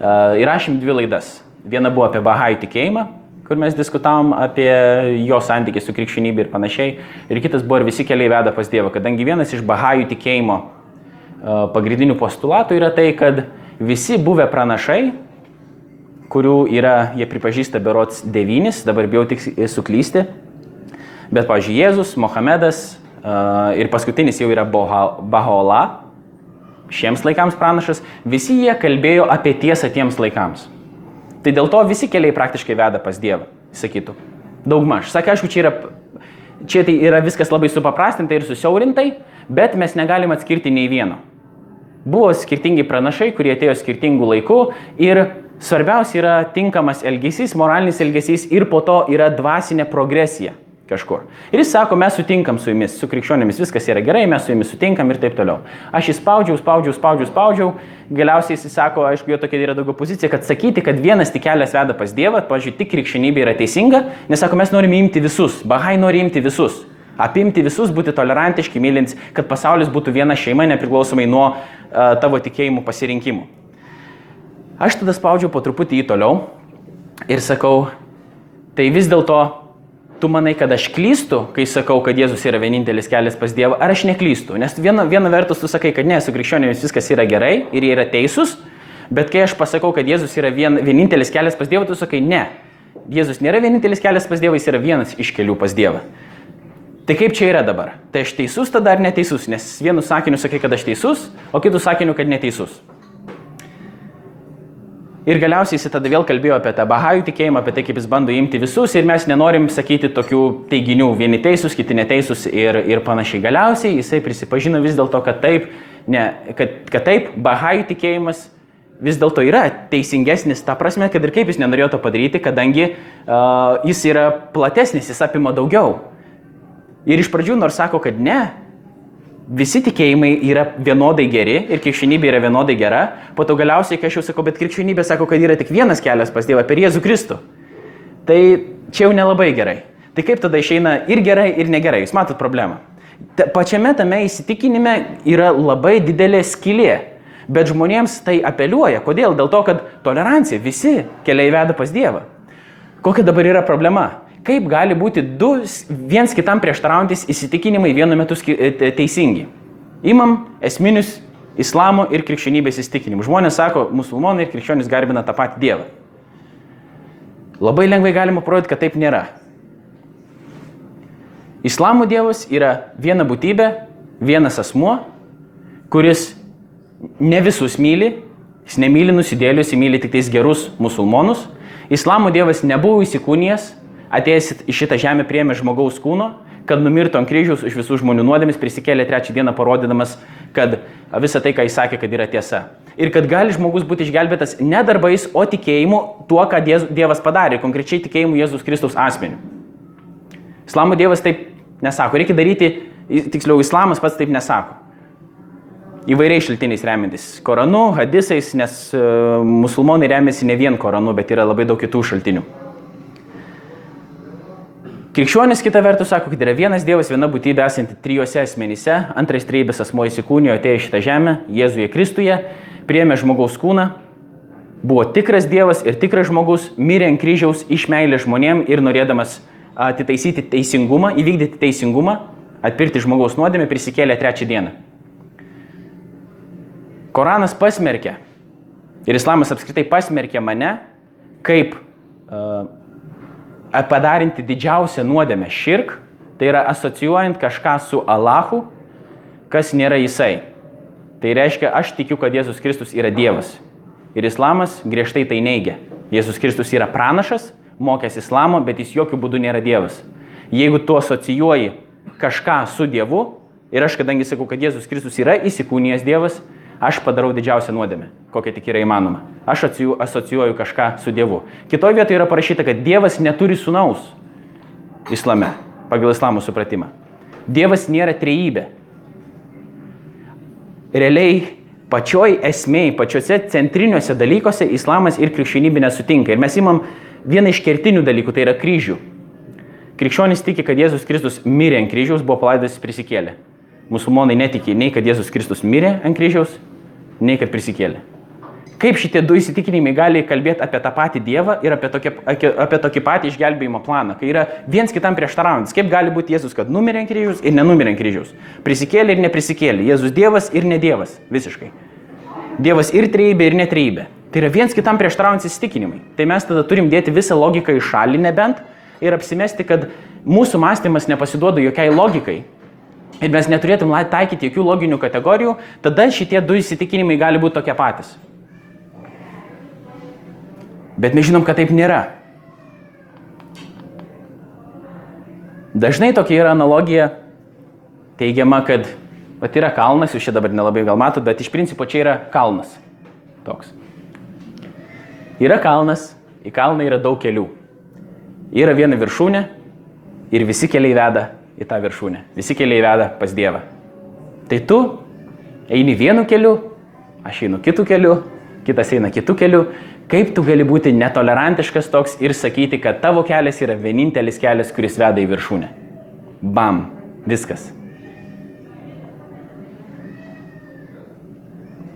Įrašym dvi laidas. Viena buvo apie Bahajų tikėjimą, kur mes diskutavom apie jo santykį su krikščionybė ir panašiai. Ir kitas buvo ir visi keliai veda pas Dievą, kadangi vienas iš Bahajų tikėjimo pagrindinių postulatų yra tai, kad visi buvę pranašai, kurių yra, jie pripažįsta berots devynis, dabar bijau tik suklysti, bet, pavyzdžiui, Jėzus, Mohamedas ir paskutinis jau yra Bahola, šiems laikams pranašas, visi jie kalbėjo apie tiesą tiems laikams. Tai dėl to visi keliai praktiškai veda pas Dievą, sakytų. Daugmaž. Sakė, aišku, čia yra, čia tai yra viskas labai supaprastintai ir susiaurintai, bet mes negalim atskirti nei vieno. Buvo skirtingi pranašai, kurie atėjo skirtingų laikų ir svarbiausia yra tinkamas elgesys, moralinis elgesys ir po to yra dvasinė progresija kažkur. Ir jis sako, mes sutinkam su jumis, su krikščionėmis, viskas yra gerai, mes su jumis sutinkam ir taip toliau. Aš jį spaudžiau, spaudžiau, spaudžiau, galiausiai jis sako, aišku, jo tokia yra daugiau pozicija, kad sakyti, kad vienas tik kelias veda pas Dievą, pažiūrėjau, tik krikščionybė yra teisinga, nes sako, mes norime imti visus, Bahai nori imti visus. Apimti visus, būti tolerantiški, mylintys, kad pasaulis būtų viena šeima, nepriklausomai nuo uh, tavo tikėjimų pasirinkimų. Aš tada spaudžiau po truputį į toliau ir sakau, tai vis dėlto tu manai, kad aš klystu, kai sakau, kad Jėzus yra vienintelis kelias pas Dievą, ar aš neklystu? Nes viena, viena vertus tu sakai, kad ne, su krikščionėmis viskas yra gerai ir jie yra teisūs, bet kai aš pasakau, kad Jėzus yra vien, vienintelis kelias pas Dievą, tu sakai, ne, Jėzus nėra vienintelis kelias pas Dievą, jis yra vienas iš kelių pas Dievą. Tai kaip čia yra dabar? Tai aš teisus tada ar neteisus? Nes vienu sakiniu sakai, kad aš teisus, o kitų sakiniu, kad neteisus. Ir galiausiai jis tada vėl kalbėjo apie tą bahajų tikėjimą, apie tai, kaip jis bando imti visus ir mes nenorim sakyti tokių teiginių, vieni teisūs, kiti neteisūs ir, ir panašiai. Galiausiai jisai prisipažino vis dėlto, kad taip, ne, kad, kad taip, bahajų tikėjimas vis dėlto yra teisingesnis, ta prasme, kad ir kaip jis nenorėjo to padaryti, kadangi uh, jis yra platesnis, jis apima daugiau. Ir iš pradžių nors sako, kad ne, visi tikėjimai yra vienodai geri ir krikščionybė yra vienodai gera, po to galiausiai, kai aš jau sakau, bet krikščionybė sako, kad yra tik vienas kelias pas Dievą per Jėzų Kristų. Tai čia jau nelabai gerai. Tai kaip tada išeina ir gerai, ir negerai? Jūs matot problemą. Ta, pačiame tame įsitikinime yra labai didelė skylė. Bet žmonėms tai apeliuoja. Kodėl? Dėl to, kad tolerancija, visi keliai veda pas Dievą. Kokia dabar yra problema? Kaip gali būti du viens kitam prieštaraujantis įsitikinimai vienu metu e, teisingi? Imam esminius islamo ir krikščionybės įsitikinimus. Žmonės sako, musulmonai ir krikščionys garbina tą patį Dievą. Labai lengvai galima parodyti, kad taip nėra. Islamo Dievas yra viena būtybė, vienas asmuo, kuris ne visus myli, jis nemyli nusidėlius, jis myli tik tais gerus musulmonus. Islamo Dievas nebuvo įsikūnijęs, atėjęs į šitą žemę priemė žmogaus kūno, kad numirtų ant kryžiaus iš visų žmonių nuodėmis, prisikėlė trečią dieną parodydamas, kad visa tai, ką jis sakė, kad yra tiesa. Ir kad gali žmogus būti išgelbėtas ne darbais, o tikėjimu tuo, ką Dievas padarė, konkrečiai tikėjimu Jėzus Kristus asmeniu. Islamo Dievas taip nesako. Reikia daryti, tiksliau, islamas pats taip nesako. Įvairiais šaltiniais remiantis. Koranu, hadisais, nes uh, musulmonai remiasi ne vien Koranu, bet yra labai daug kitų šaltinių. Krikščionis kita vertus sako, kad yra vienas Dievas, viena būtybė esanti trijose asmenyse, antras trejybės asmo įsikūnijo, atėjo į šitą žemę, Jėzuje Kristuje, priemė žmogaus kūną, buvo tikras Dievas ir tikras žmogus, mirė ant kryžiaus iš meilės žmonėm ir norėdamas atitaisyti teisingumą, įvykdyti teisingumą, atpirkti žmogaus nuodėmę, prisikėlė trečią dieną. Koranas pasmerkė ir islamas apskritai pasmerkė mane kaip uh, padarinti didžiausią nuodėmę širk, tai yra asocijuojant kažką su Allahu, kas nėra jisai. Tai reiškia, aš tikiu, kad Jėzus Kristus yra Dievas. Ir islamas griežtai tai neigia. Jėzus Kristus yra pranašas, mokęs islamo, bet jis jokių būdų nėra Dievas. Jeigu tu asocijuoji kažką su Dievu, ir aš kadangi sakau, kad Jėzus Kristus yra įsikūnijęs Dievas, aš padarau didžiausią nuodėmę, kokia tik yra įmanoma. Aš asocijuoju kažką su Dievu. Kitoje vietoje yra parašyta, kad Dievas neturi sunaus islame, pagal islamo supratimą. Dievas nėra trejybė. Realiai pačioj esmėj, pačiuose centriniuose dalykuose islamas ir krikščionybė nesutinka. Ir mes imam vieną iš kertinių dalykų, tai yra kryžių. Krikščionys tiki, kad Jėzus Kristus mirė ant kryžiaus, buvo palaidotas prisikėlė. Musulmonai netiki nei kad Jėzus Kristus mirė ant kryžiaus, nei kad prisikėlė. Kaip šitie du įsitikinimai gali kalbėti apie tą patį Dievą ir apie tokį, apie tokį patį išgelbėjimo planą, kai yra viens kitam prieštaraujantis. Kaip gali būti Jėzus, kad numirė ant kryžiaus ir nenumirė ant kryžiaus. Prisikėlė ir neprisikėlė. Jėzus Dievas ir ne Dievas. Visiškai. Dievas ir treibė ir netreibė. Tai yra viens kitam prieštaraujantis įsitikinimai. Tai mes tada turim dėti visą logiką į šalį nebent ir apsimesti, kad mūsų mąstymas nepasiduoda jokiai logikai, ir mes neturėtum taikyti jokių loginių kategorijų, tada šitie du įsitikinimai gali būti tokie patys. Bet mes žinom, kad taip nėra. Dažnai tokia yra analogija teigiama, kad vat, yra kalnas, jūs čia dabar nelabai gal matot, bet iš principo čia yra kalnas. Toks. Yra kalnas, į kalną yra daug kelių. Yra viena viršūnė ir visi keliai veda į tą viršūnę. Visi keliai veda pas Dievą. Tai tu eini vienu keliu, aš einu kitų keliu, kitas eina kitų kelių. Kaip tu gali būti netolerantiškas toks ir sakyti, kad tavo kelias yra vienintelis kelias, kuris veda į viršūnę? Bam, viskas.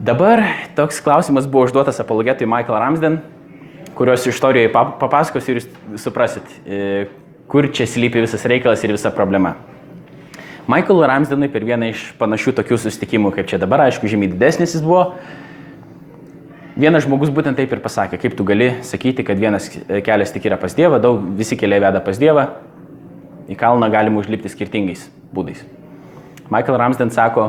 Dabar toks klausimas buvo užduotas apologetui Michael Ramsden, kurios istorijoje papasakosiu ir suprasit, e, kur čia slypi visas reikalas ir visa problema. Michael Ramsdenui per vieną iš panašių tokių susitikimų, kaip čia dabar, aišku, žymiai didesnis jis buvo, vienas žmogus būtent taip ir pasakė, kaip tu gali sakyti, kad vienas kelias tik yra pas Dievą, daug visi keliai veda pas Dievą, į kalną galima užlipti skirtingais būdais. Michael Ramsden sako,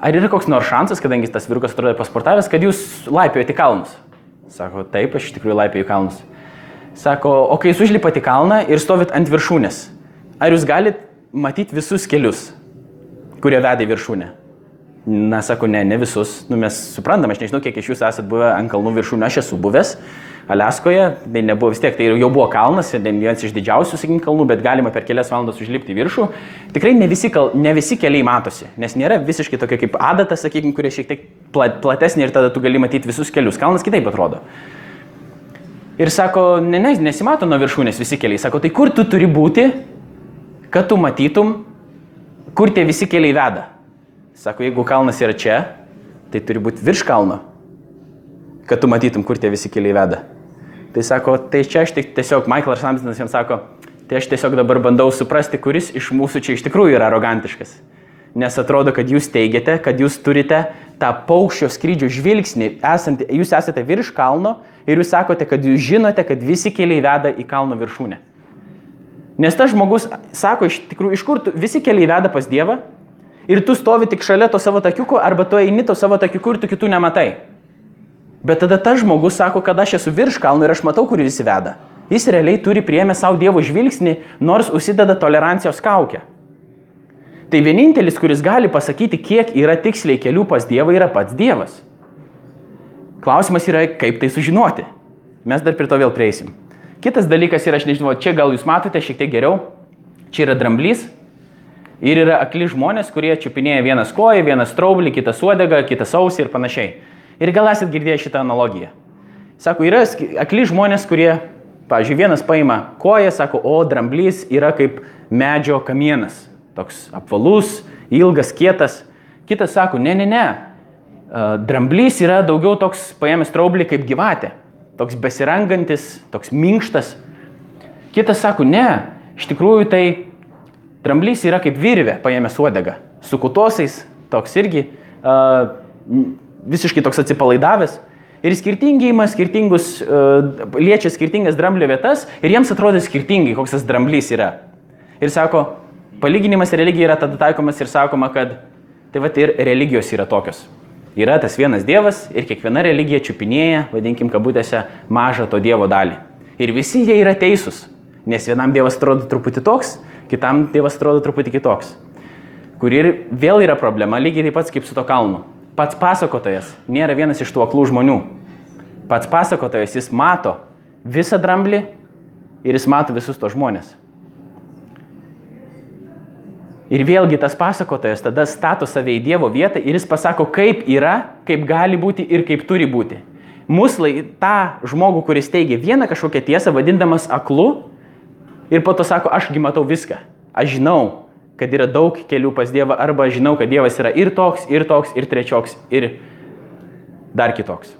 ar yra koks nors šansas, kadangi tas vyrukas atrodo pasportavęs, kad jūs laipiojate kalnus? Sako, taip, aš iš tikrųjų laipioju kalnus. Sako, o kai jūs užlipat į kalną ir stovit ant viršūnės, ar jūs galite matyti visus kelius, kurie veda į viršūnę? Na, sako, ne, ne visus. Nu, mes suprantam, aš nežinau, kiek iš jūsų esate buvę ant kalnų viršūnė, aš esu buvęs. Aliaskoje, tai nebuvo vis tiek, tai jau buvo kalnas, tai vienas iš didžiausių, sakykim, kalnų, bet galima per kelias valandas užlipti į viršų. Tikrai ne visi, kal, ne visi keliai matosi, nes nėra visiškai tokia kaip adata, sakykim, kurie šiek tiek platesnė ir tada tu gali matyti visus kelius. Kalnas kitaip atrodo. Ir sako, ne, ne, nesimato nuo viršūnės visi keliai. Sako, tai kur tu turi būti, kad tu matytum, kur tie visi keliai veda. Sako, jeigu kalnas yra čia, tai turi būti virš kalno, kad tu matytum, kur tie visi keliai veda. Tai sako, tai čia aš tik tiesiog, Michaelas Samsonas jam sako, tai aš tiesiog dabar bandau suprasti, kuris iš mūsų čia iš tikrųjų yra arogantiškas. Nes atrodo, kad jūs teigiate, kad jūs turite tą paukščio skrydžio žvilgsnį, esant, jūs esate virš kalno ir jūs sakote, kad jūs žinote, kad visi keliai veda į kalno viršūnę. Nes tas žmogus sako, iš tikrųjų, iš kur tu, visi keliai veda pas Dievą ir tu stovi tik šalia to savo takiuko arba tu eini to savo takiuku ir tu kitų nematai. Bet tada tas žmogus sako, kad aš esu virš kalno ir aš matau, kur jis veda. Jis realiai turi priemę savo Dievo žvilgsnį, nors užsideda tolerancijos kaukę. Tai vienintelis, kuris gali pasakyti, kiek yra tiksliai kelių pas Dievą, yra pats Dievas. Klausimas yra, kaip tai sužinoti. Mes dar prie to vėl prieisim. Kitas dalykas yra, aš nežinau, čia gal jūs matote šiek tiek geriau. Čia yra dramblys ir yra akli žmonės, kurie čiupinėja vienas koją, vienas traublį, kitas uodegą, kitas ausį ir panašiai. Ir gal esat girdėję šitą analogiją. Sako, yra akli žmonės, kurie, pavyzdžiui, vienas paima koją, sako, o dramblys yra kaip medžio kamienas. Toks apvalus, ilgas, kietas. Kitas sako, ne, ne, ne. Dramblys yra daugiau toks paėmęs traublį kaip gyvatė. Toks besirangantis, toks minkštas. Kitas sako, ne, iš tikrųjų tai dramblys yra kaip virvė paėmęs uodegą. Su kutosais, toks irgi. Uh, visiškai toks atsipalaidavęs. Ir skirtingi ima skirtingus, uh, liečia skirtingas dramblio vietas ir jiems atrodo skirtingai, koks tas dramblys yra. Ir sako, palyginimas religija yra tada taikomas ir sakoma, kad tai va ir religijos yra tokios. Yra tas vienas dievas ir kiekviena religija čiupinėja, vadinkim kabutėse, mažą to dievo dalį. Ir visi jie yra teisūs, nes vienam dievas atrodo truputį toks, kitam dievas atrodo truputį kitoks. Kur ir vėl yra problema, lygiai taip pat kaip su to kalnu. Pats pasakotojas nėra vienas iš tų aklų žmonių. Pats pasakotojas jis mato visą dramblį ir jis mato visus tos žmonės. Ir vėlgi tas pasakotojas tada stato save į Dievo vietą ir jis pasako, kaip yra, kaip gali būti ir kaip turi būti. Muslai tą žmogų, kuris teigia vieną kažkokią tiesą, vadindamas aklu, ir po to sako, ašgi matau viską. Aš žinau, kad yra daug kelių pas Dievą, arba žinau, kad Dievas yra ir toks, ir toks, ir trečioks, ir dar kitoks.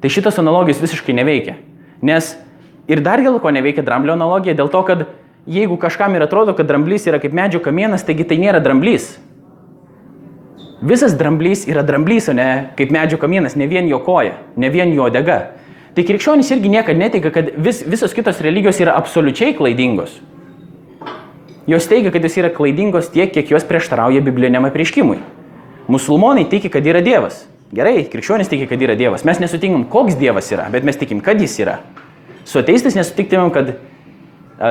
Tai šitos analogijos visiškai neveikia. Nes ir dar dėl ko neveikia dramblio analogija, dėl to, kad jeigu kažkam ir atrodo, kad dramblys yra kaip medžio kamienas, taigi tai nėra dramblys. Visas dramblys yra dramblys, o ne kaip medžio kamienas, ne vien jo koja, ne vien jo dega. Tai krikščionys irgi niekada neteikia, kad vis, visos kitos religijos yra absoliučiai klaidingos. Jos teigia, kad jis yra klaidingos tiek, kiek jos prieštarauja bibliniam apriškimui. Musulmonai tiki, kad yra Dievas. Gerai, krikščionys tiki, kad yra Dievas. Mes nesutikim, koks Dievas yra, bet mes tikim, kad jis yra. Su ateistais nesutiktumėm, kad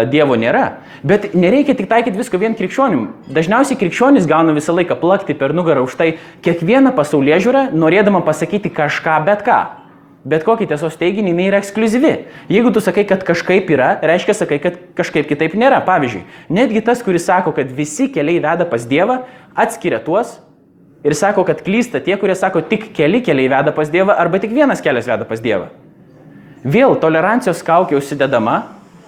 Dievo nėra. Bet nereikia tik taikyti visko vien krikščionim. Dažniausiai krikščionis gauna visą laiką plakti per nugarą už tai kiekvieną pasaulyje žiūrą, norėdama pasakyti kažką bet ką bet kokį tiesos teiginį, jinai yra ekskluzivi. Jeigu tu sakai, kad kažkaip yra, reiškia sakai, kad kažkaip kitaip nėra. Pavyzdžiui, netgi tas, kuris sako, kad visi keliai veda pas Dievą, atskiria tuos ir sako, kad klysta tie, kurie sako, tik keli keliai veda pas Dievą arba tik vienas kelias veda pas Dievą. Vėl tolerancijos kaukė užsidedama,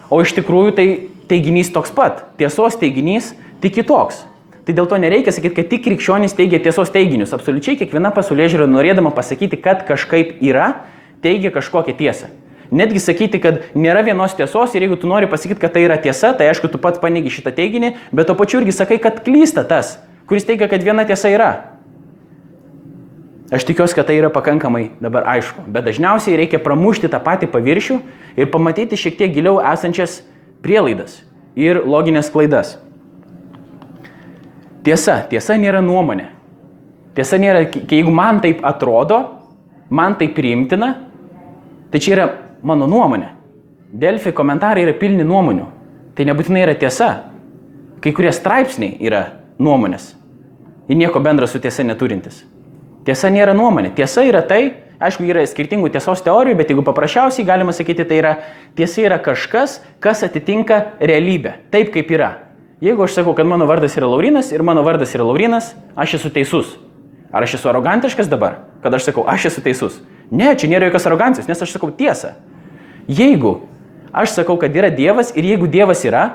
o iš tikrųjų tai teiginys toks pat. Tiesos teiginys tik kitoks. Tai dėl to nereikia sakyti, kad tik krikščionys teigia tiesos teiginius. Absoliučiai kiekviena pasaulė žiūrė norėdama pasakyti, kad kažkaip yra, teigia kažkokią tiesą. Netgi sakyti, kad nėra vienos tiesos ir jeigu tu nori pasakyti, kad tai yra tiesa, tai aišku, tu pats paneigi šitą teiginį, bet to pačiu irgi sakai, kad klysta tas, kuris teigia, kad viena tiesa yra. Aš tikiuosi, kad tai yra pakankamai dabar aišku, bet dažniausiai reikia pramušti tą patį paviršių ir pamatyti šiek tiek giliau esančias prielaidas ir loginės klaidas. Tiesa, tiesa nėra nuomonė. Tiesa nėra, jeigu man taip atrodo, man tai priimtina, Tai čia yra mano nuomonė. Delfi komentarai yra pilni nuomonių. Tai nebūtinai yra tiesa. Kai kurie straipsniai yra nuomonės. Ir nieko bendra su tiesa neturintis. Tiesa nėra nuomonė. Tiesa yra tai, aišku, yra skirtingų tiesos teorijų, bet jeigu paprasčiausiai galima sakyti, tai yra tiesa yra kažkas, kas atitinka realybę. Taip kaip yra. Jeigu aš sakau, kad mano vardas yra Laurinas ir mano vardas yra Laurinas, aš esu teisus. Ar aš esu arogantiškas dabar, kad aš sakau, aš esu teisus? Ne, čia nėra jokios arogancijos, nes aš sakau tiesą. Jeigu aš sakau, kad yra Dievas ir jeigu Dievas yra,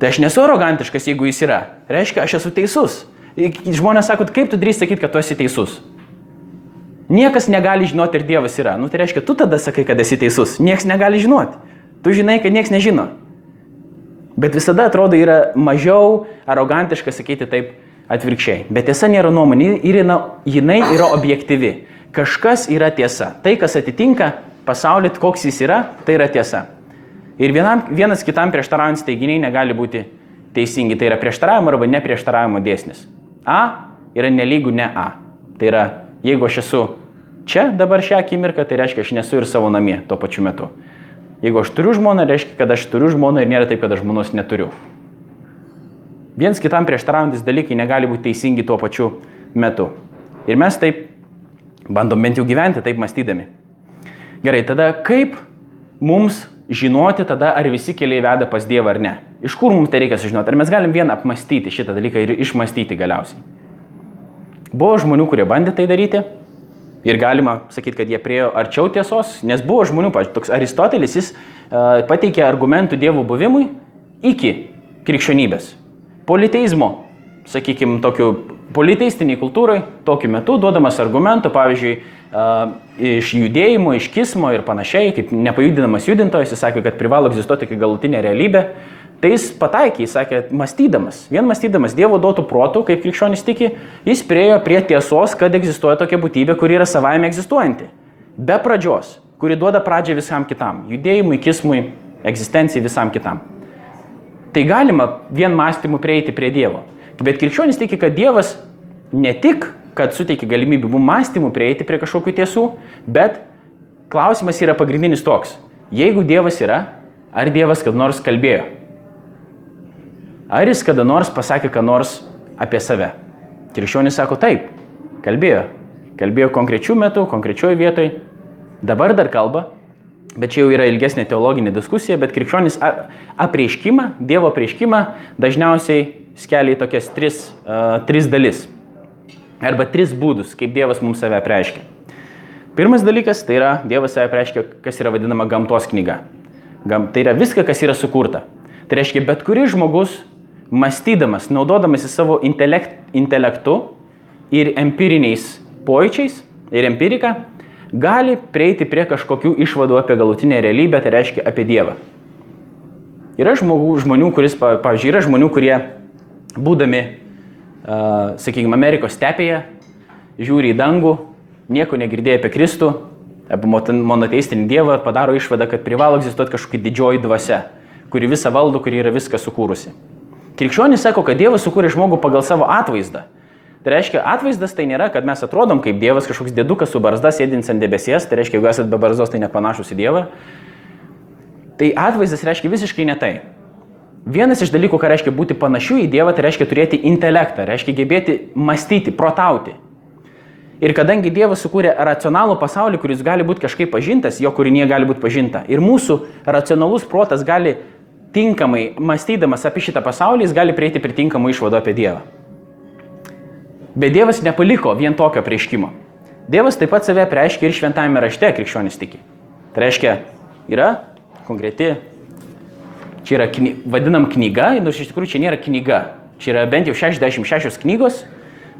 tai aš nesu arogantiškas, jeigu jis yra. Reiškia, aš esu teisus. Žmonės sako, kaip tu drįsti sakyti, kad tu esi teisus? Niekas negali žinoti, ar Dievas yra. Nu, tai reiškia, tu tada sakai, kad esi teisus. Niekas negali žinoti. Tu žinai, kad niekas nežino. Bet visada atrodo yra mažiau arogantiška sakyti taip atvirkščiai. Bet tiesa nėra nuomonė, jinai yra objektyvi. Kažkas yra tiesa. Tai, kas atitinka pasaulį, koks jis yra, tai yra tiesa. Ir vienam, vienas kitam prieštaraujantis teiginiai negali būti teisingi. Tai yra prieštaravimo arba neprieštaravimo dėsnis. A yra nelygų ne A. Tai yra, jeigu aš esu čia dabar šią akimirką, tai reiškia, aš nesu ir savo namie tuo pačiu metu. Jeigu aš turiu žmoną, reiškia, kad aš turiu žmoną ir nėra taip, kad aš žmonos neturiu. Viens kitam prieštaraujantis dalykai negali būti teisingi tuo pačiu metu. Ir mes taip bandom bent jau gyventi, taip mąstydami. Gerai, tada kaip mums žinoti tada, ar visi keliai veda pas Dievą ar ne? Iš kur mums tai reikia sužinoti? Ar mes galim vien apmastyti šitą dalyką ir išmastyti galiausiai? Buvo žmonių, kurie bandė tai daryti ir galima sakyti, kad jie priejo arčiau tiesos, nes buvo žmonių, pavyzdžiui, toks Aristotelis, jis uh, pateikė argumentų Dievo buvimui iki krikščionybės politeizmo, sakykime, tokiu politeistiniai kultūrai, tokiu metu duodamas argumentų, pavyzdžiui, iš judėjimo, iš kismo ir panašiai, kaip nepajudinamas judintojas, jis sakė, kad privalo egzistuoti iki galutinė realybė. Tai jis pataikė, jis sakė, mąstydamas, vien mąstydamas Dievo duotų protų, kaip krikščionis tiki, jis priejo prie tiesos, kad egzistuoja tokia būtybė, kuri yra savaime egzistuojanti. Be pradžios, kuri duoda pradžią visam kitam - judėjimui, kismui, egzistencijai visam kitam. Tai galima vien mąstymu prieiti prie Dievo. Bet krikščionis tiki, kad Dievas ne tik, kad suteikia galimybę mums mąstymu prieiti prie kažkokių tiesų, bet klausimas yra pagrindinis toks. Jeigu Dievas yra, ar Dievas kada nors kalbėjo? Ar jis kada nors pasakė ką nors apie save? Krikščionis sako taip, kalbėjo. Kalbėjo konkrečių metų, konkrečioje vietoje. Dabar dar kalba, Bet čia jau yra ilgesnė teologinė diskusija, bet krikščionis apreiškimą, Dievo apreiškimą dažniausiai skelia į tokias tris, uh, tris dalis. Arba tris būdus, kaip Dievas mums save apreiškia. Pirmas dalykas tai yra Dievas save apreiškia, kas yra vadinama gamtos knyga. Gam, tai yra viską, kas yra sukurta. Tai reiškia, bet kuris žmogus, mąstydamas, naudodamas į savo intelekt, intelektu ir empiriniais pojūčiais ir empirika, gali prieiti prie kažkokių išvadų apie galutinę realybę, tai reiškia apie Dievą. Yra žmogų, žmonių, kuris, pavyzdžiui, yra žmonių, kurie būdami, uh, sakykime, Amerikos stepėje, žiūri į dangų, nieko negirdėjo apie Kristų, apie monoteistinį Dievą, padaro išvadą, kad privalo egzistuoti kažkokia didžioji dvasia, kuri visą valdo, kuri yra viską sukūrusi. Krikščionis sako, kad Dievas sukūrė žmogų pagal savo atvaizdą. Tai reiškia, atvaizdas tai nėra, kad mes atrodom kaip Dievas kažkoks dėdukas su barzda sėdintis ant debesies, tai reiškia, jeigu esate be barzdos, tai nepanašus į Dievą. Tai atvaizdas reiškia visiškai ne tai. Vienas iš dalykų, ką reiškia būti panašiu į Dievą, tai reiškia turėti intelektą, reiškia gebėti mąstyti, protauti. Ir kadangi Dievas sukūrė racionalų pasaulį, kuris gali būti kažkaip pažintas, jo kūrinėje gali būti pažinta, ir mūsų racionalus protas gali tinkamai mąstydamas apie šitą pasaulį, jis gali prieiti prie tinkamų išvadų apie Dievą. Bet Dievas nepaliko vien tokio prieškimo. Dievas taip pat save reiškia ir šventame rašte krikščionis tiki. Tai reiškia, yra konkreti, čia yra kny, vadinam knyga, nors iš tikrųjų čia nėra knyga. Čia yra bent jau 66 knygos.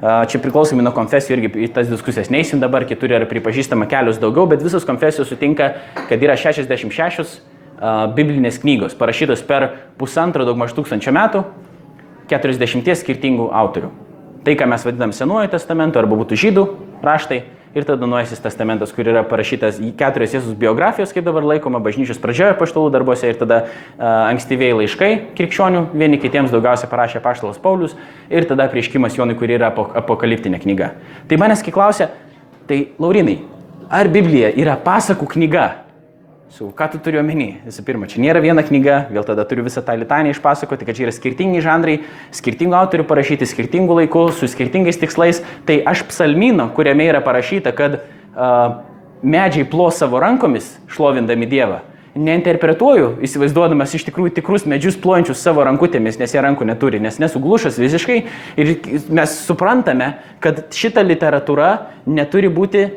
Čia priklausomai nuo konfesijų irgi į tas diskusijas neįsim dabar, kitur yra pripažįstama kelios daugiau, bet visos konfesijos sutinka, kad yra 66 biblinės knygos, parašytos per pusantro daugmaž tūkstančio metų, 40 skirtingų autorių. Tai, ką mes vadinam Senuoju testamentu, arba būtų žydų raštai, ir tada Nuojasis testamentas, kur yra parašytas keturios Jėzus biografijos, kaip dabar laikoma, bažnyčios pradžioje paštalų darbuose, ir tada uh, ankstyvėjai laiškai krikščionių, vieni kitiems daugiausia parašė paštalas Paulius, ir tada prieškimas Jonui, kur yra apokaliptinė knyga. Tai manęs kai klausia, tai Laurinai, ar Biblija yra pasakų knyga? Su, ką tu turi omeny? Visų pirma, čia nėra viena knyga, vėl tada turiu visą tą litaniją išpasakoti, kad čia yra skirtingi žanrai, skirtingų autorių parašyti, skirtingų laikų, su skirtingais tikslais. Tai aš psalmino, kuriame yra parašyta, kad uh, medžiai plos savo rankomis, šlovindami Dievą, neinterpretuoju, įsivaizduodamas iš tikrųjų tikrus medžius plojančius savo rankutėmis, nes jie rankų neturi, nes nesuglušas visiškai. Ir mes suprantame, kad šita literatūra neturi būti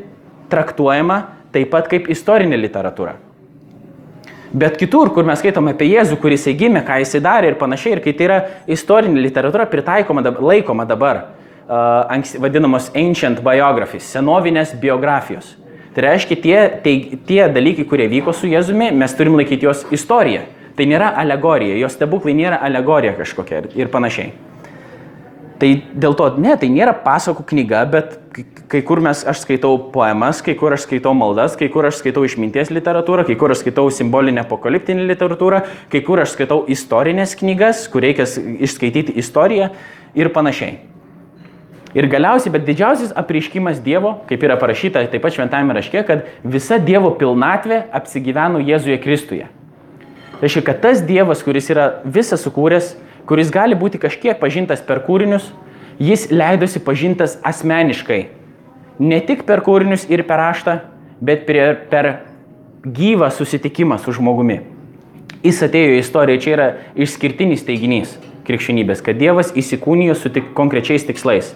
traktuojama taip pat kaip istorinė literatūra. Bet kitur, kur mes skaitome apie Jėzų, kuris įgimė, ką jisai darė ir panašiai, ir kai tai yra istorinė literatūra pritaikoma, laikoma dabar, uh, vadinamos ancient biographies, senovinės biografijos. Tai reiškia, tie, tai, tie dalykai, kurie vyko su Jėzumi, mes turim laikyti jos istoriją. Tai nėra alegorija, jos stebuklai nėra alegorija kažkokia ir, ir panašiai. Tai dėl to, ne, tai nėra pasakų knyga, bet kai kur mes, aš skaitau poemas, kai kur aš skaitau maldas, kai kur aš skaitau išminties literatūrą, kai kur aš skaitau simbolinę apokaliptinę literatūrą, kai kur aš skaitau istorinės knygas, kur reikia išskaityti istoriją ir panašiai. Ir galiausiai, bet didžiausias apriškimas Dievo, kaip yra parašyta taip pat šventame raške, kad visa Dievo pilnatvė apsigyveno Jėzuje Kristuje. Tai reiškia, kad tas Dievas, kuris yra visą sukūręs, kuris gali būti kažkiek pažintas per kūrinius, jis leidosi pažintas asmeniškai. Ne tik per kūrinius ir per raštą, bet per, per gyvą susitikimą su žmogumi. Jis atėjo į istoriją, čia yra išskirtinis teiginys krikščionybės, kad Dievas įsikūnijo su tik konkrečiais tikslais.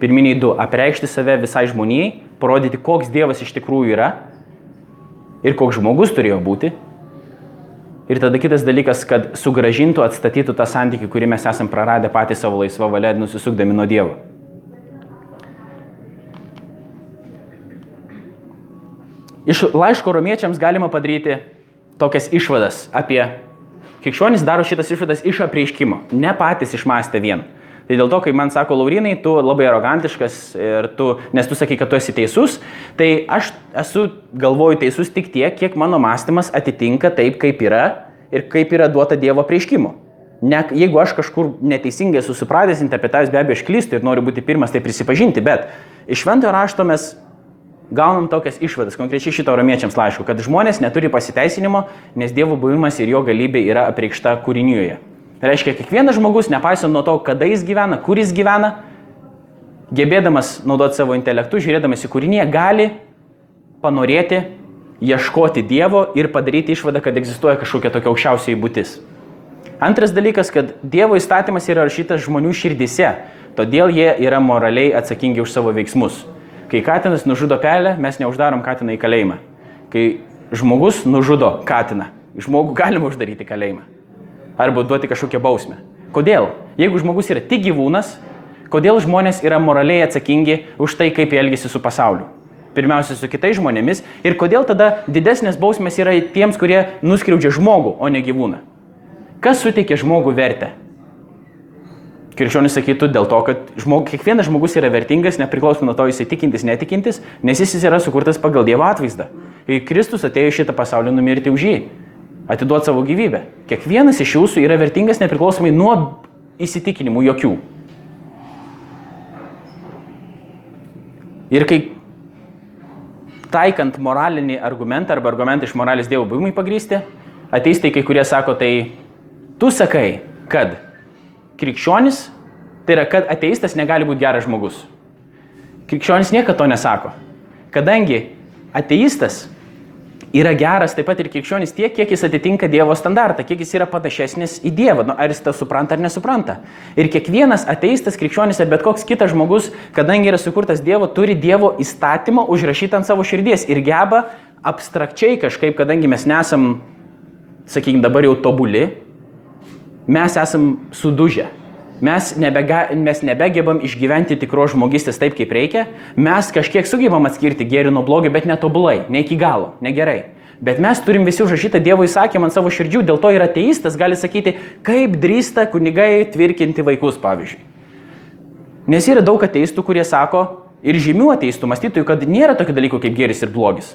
Pirminiai du - apreikšti save visai žmonijai, parodyti, koks Dievas iš tikrųjų yra ir koks žmogus turėjo būti, Ir tada kitas dalykas, kad sugražintų, atstatytų tą santykį, kurį mes esam praradę patys savo laisvą valią, nusisukdami nuo Dievo. Iš laiško romiečiams galima padaryti tokias išvadas apie krikščionys daro šitas išvadas iš apreiškimo, ne patys išmastę vien. Tai dėl to, kai man sako Laurinai, tu labai arogantiškas tu, nes tu sakai, kad tu esi teisus, tai aš esu galvoju teisus tik tiek, kiek mano mąstymas atitinka taip, kaip yra ir kaip yra duota Dievo prieškimo. Ne, jeigu aš kažkur neteisingai susipratęs, interpretavęs be abejo, aš klystu ir noriu būti pirmas tai prisipažinti, bet iš šventojo rašto mes gaunam tokias išvadas, konkrečiai šito romiečiams laišku, kad žmonės neturi pasiteisinimo, nes Dievo buvimas ir jo galybė yra apreikšta kūriniuje. Tai reiškia, kiekvienas žmogus, nepaisant nuo to, kada jis gyvena, kur jis gyvena, gebėdamas naudoti savo intelektu, žiūrėdamas į kūrinį, gali panorėti, ieškoti Dievo ir padaryti išvadą, kad egzistuoja kažkokia tokia aukščiausiai būtis. Antras dalykas, kad Dievo įstatymas yra rašytas žmonių širdise, todėl jie yra moraliai atsakingi už savo veiksmus. Kai katinas nužudo pelę, mes neuždarom katiną į kalėjimą. Kai žmogus nužudo katiną, žmogų galima uždaryti į kalėjimą arba duoti kažkokią bausmę. Kodėl? Jeigu žmogus yra tik gyvūnas, kodėl žmonės yra moraliai atsakingi už tai, kaip jie elgesi su pasauliu? Pirmiausia, su kitais žmonėmis ir kodėl tada didesnės bausmės yra tiems, kurie nuskriaudžia žmogų, o ne gyvūną? Kas suteikia žmogų vertę? Krikščionis sakytų dėl to, kad žmog, kiekvienas žmogus yra vertingas, nepriklausomai nuo to jisai tikintis, netikintis, nes jis yra sukurtas pagal Dievo atvaizdą. Ir Kristus atėjo šitą pasaulį numirti už jį atiduoti savo gyvybę. Kiekvienas iš jūsų yra vertingas nepriklausomai nuo įsitikinimų jokių. Ir kai taikant moralinį argumentą arba argumentą iš moralės dievų buvimui pagrysti, ateistai kai kurie sako, tai tu sakai, kad krikščionis, tai yra, kad ateistas negali būti geras žmogus. Krikščionis niekada to nesako. Kadangi ateistas yra geras taip pat ir krikščionis tiek, kiek jis atitinka Dievo standartą, kiek jis yra panašesnis į Dievą, nu, ar jis tą supranta ar nesupranta. Ir kiekvienas ateistas, krikščionis ar bet koks kitas žmogus, kadangi yra sukurtas Dievo, turi Dievo įstatymą užrašytą ant savo širdies ir geba abstrakčiai kažkaip, kadangi mes nesam, sakykime, dabar jau tobuli, mes esam sudužę mes, nebega, mes nebegebam išgyventi tikros žmogystės taip, kaip reikia, mes kažkiek sugebam atskirti gėrį nuo blogio, bet netobulai, ne iki galo, negerai. Bet mes turim visi užrašytą Dievo įsakymą ant savo širdžių, dėl to ir ateistas gali sakyti, kaip drįsta kunigai tvirkinti vaikus, pavyzdžiui. Nes yra daug ateistų, kurie sako, ir žymių ateistų mąstytojų, kad nėra tokių dalykų kaip gėris ir blogis.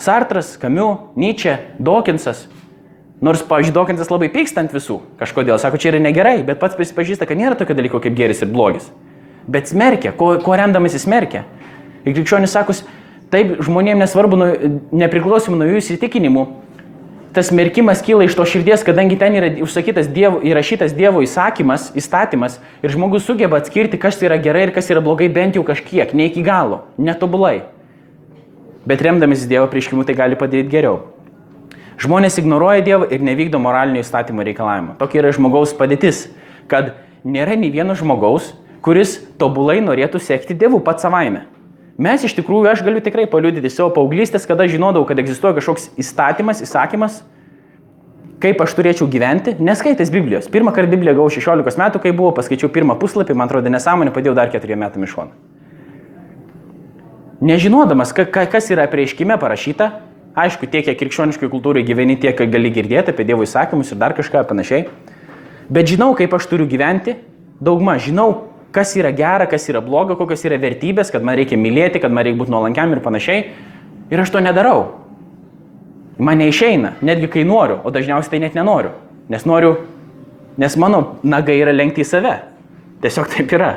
Sartras, Kamiu, Nyčia, Dokinsas Nors, pavyzdžiui, Dokintas labai pyksta ant visų kažkodėl, sako, čia yra negerai, bet pats prisipažįsta, kad nėra tokio dalyko kaip geris ir blogis. Bet smerkia, ko, ko remdamas jis smerkia. Ir krikščionis sakus, taip žmonėms nesvarbu, nu, nepriklausomai nuo jų įsitikinimų, tas merkimas kyla iš to širdies, kadangi ten yra užsakytas dievo, įrašytas Dievo įsakymas, įstatymas ir žmogus sugeba atskirti, kas yra gerai ir kas yra blogai bent jau kažkiek, ne iki galo, netobulai. Bet remdamis Dievo prieškimu tai gali padaryti geriau. Žmonės ignoruoja Dievą ir nevykdo moralinio įstatymo reikalavimo. Tokia yra žmogaus padėtis, kad nėra nei vieno žmogaus, kuris tobulai norėtų sekti Dievu pats savaime. Mes iš tikrųjų, aš galiu tikrai paliudyti savo paauglystės, kada žinodavau, kad egzistuoja kažkoks įstatymas, įsakymas, kaip aš turėčiau gyventi, neskaitęs Biblijos. Pirmą kartą Bibliją gavau 16 metų, kai buvo, paskaičiau pirmą puslapį, man atrodo nesąmonė, padėjau dar 4 metų iš šono. Nežinodamas, kas yra prieškime parašyta, aišku, tiek, kiek krikščioniškai kultūrai gyveni, tiek gali girdėti apie Dievo įsakymus ir dar kažką panašiai, bet žinau, kaip aš turiu gyventi, daugma žinau, kas yra gera, kas yra bloga, kokios yra vertybės, kad man reikia mylėti, kad man reikia būti nuolankiam ir panašiai. Ir aš to nedarau. Man neišeina, netgi kai noriu, o dažniausiai tai net nenoriu. Nes noriu, nes mano nagai yra lenkti į save. Tiesiog taip yra.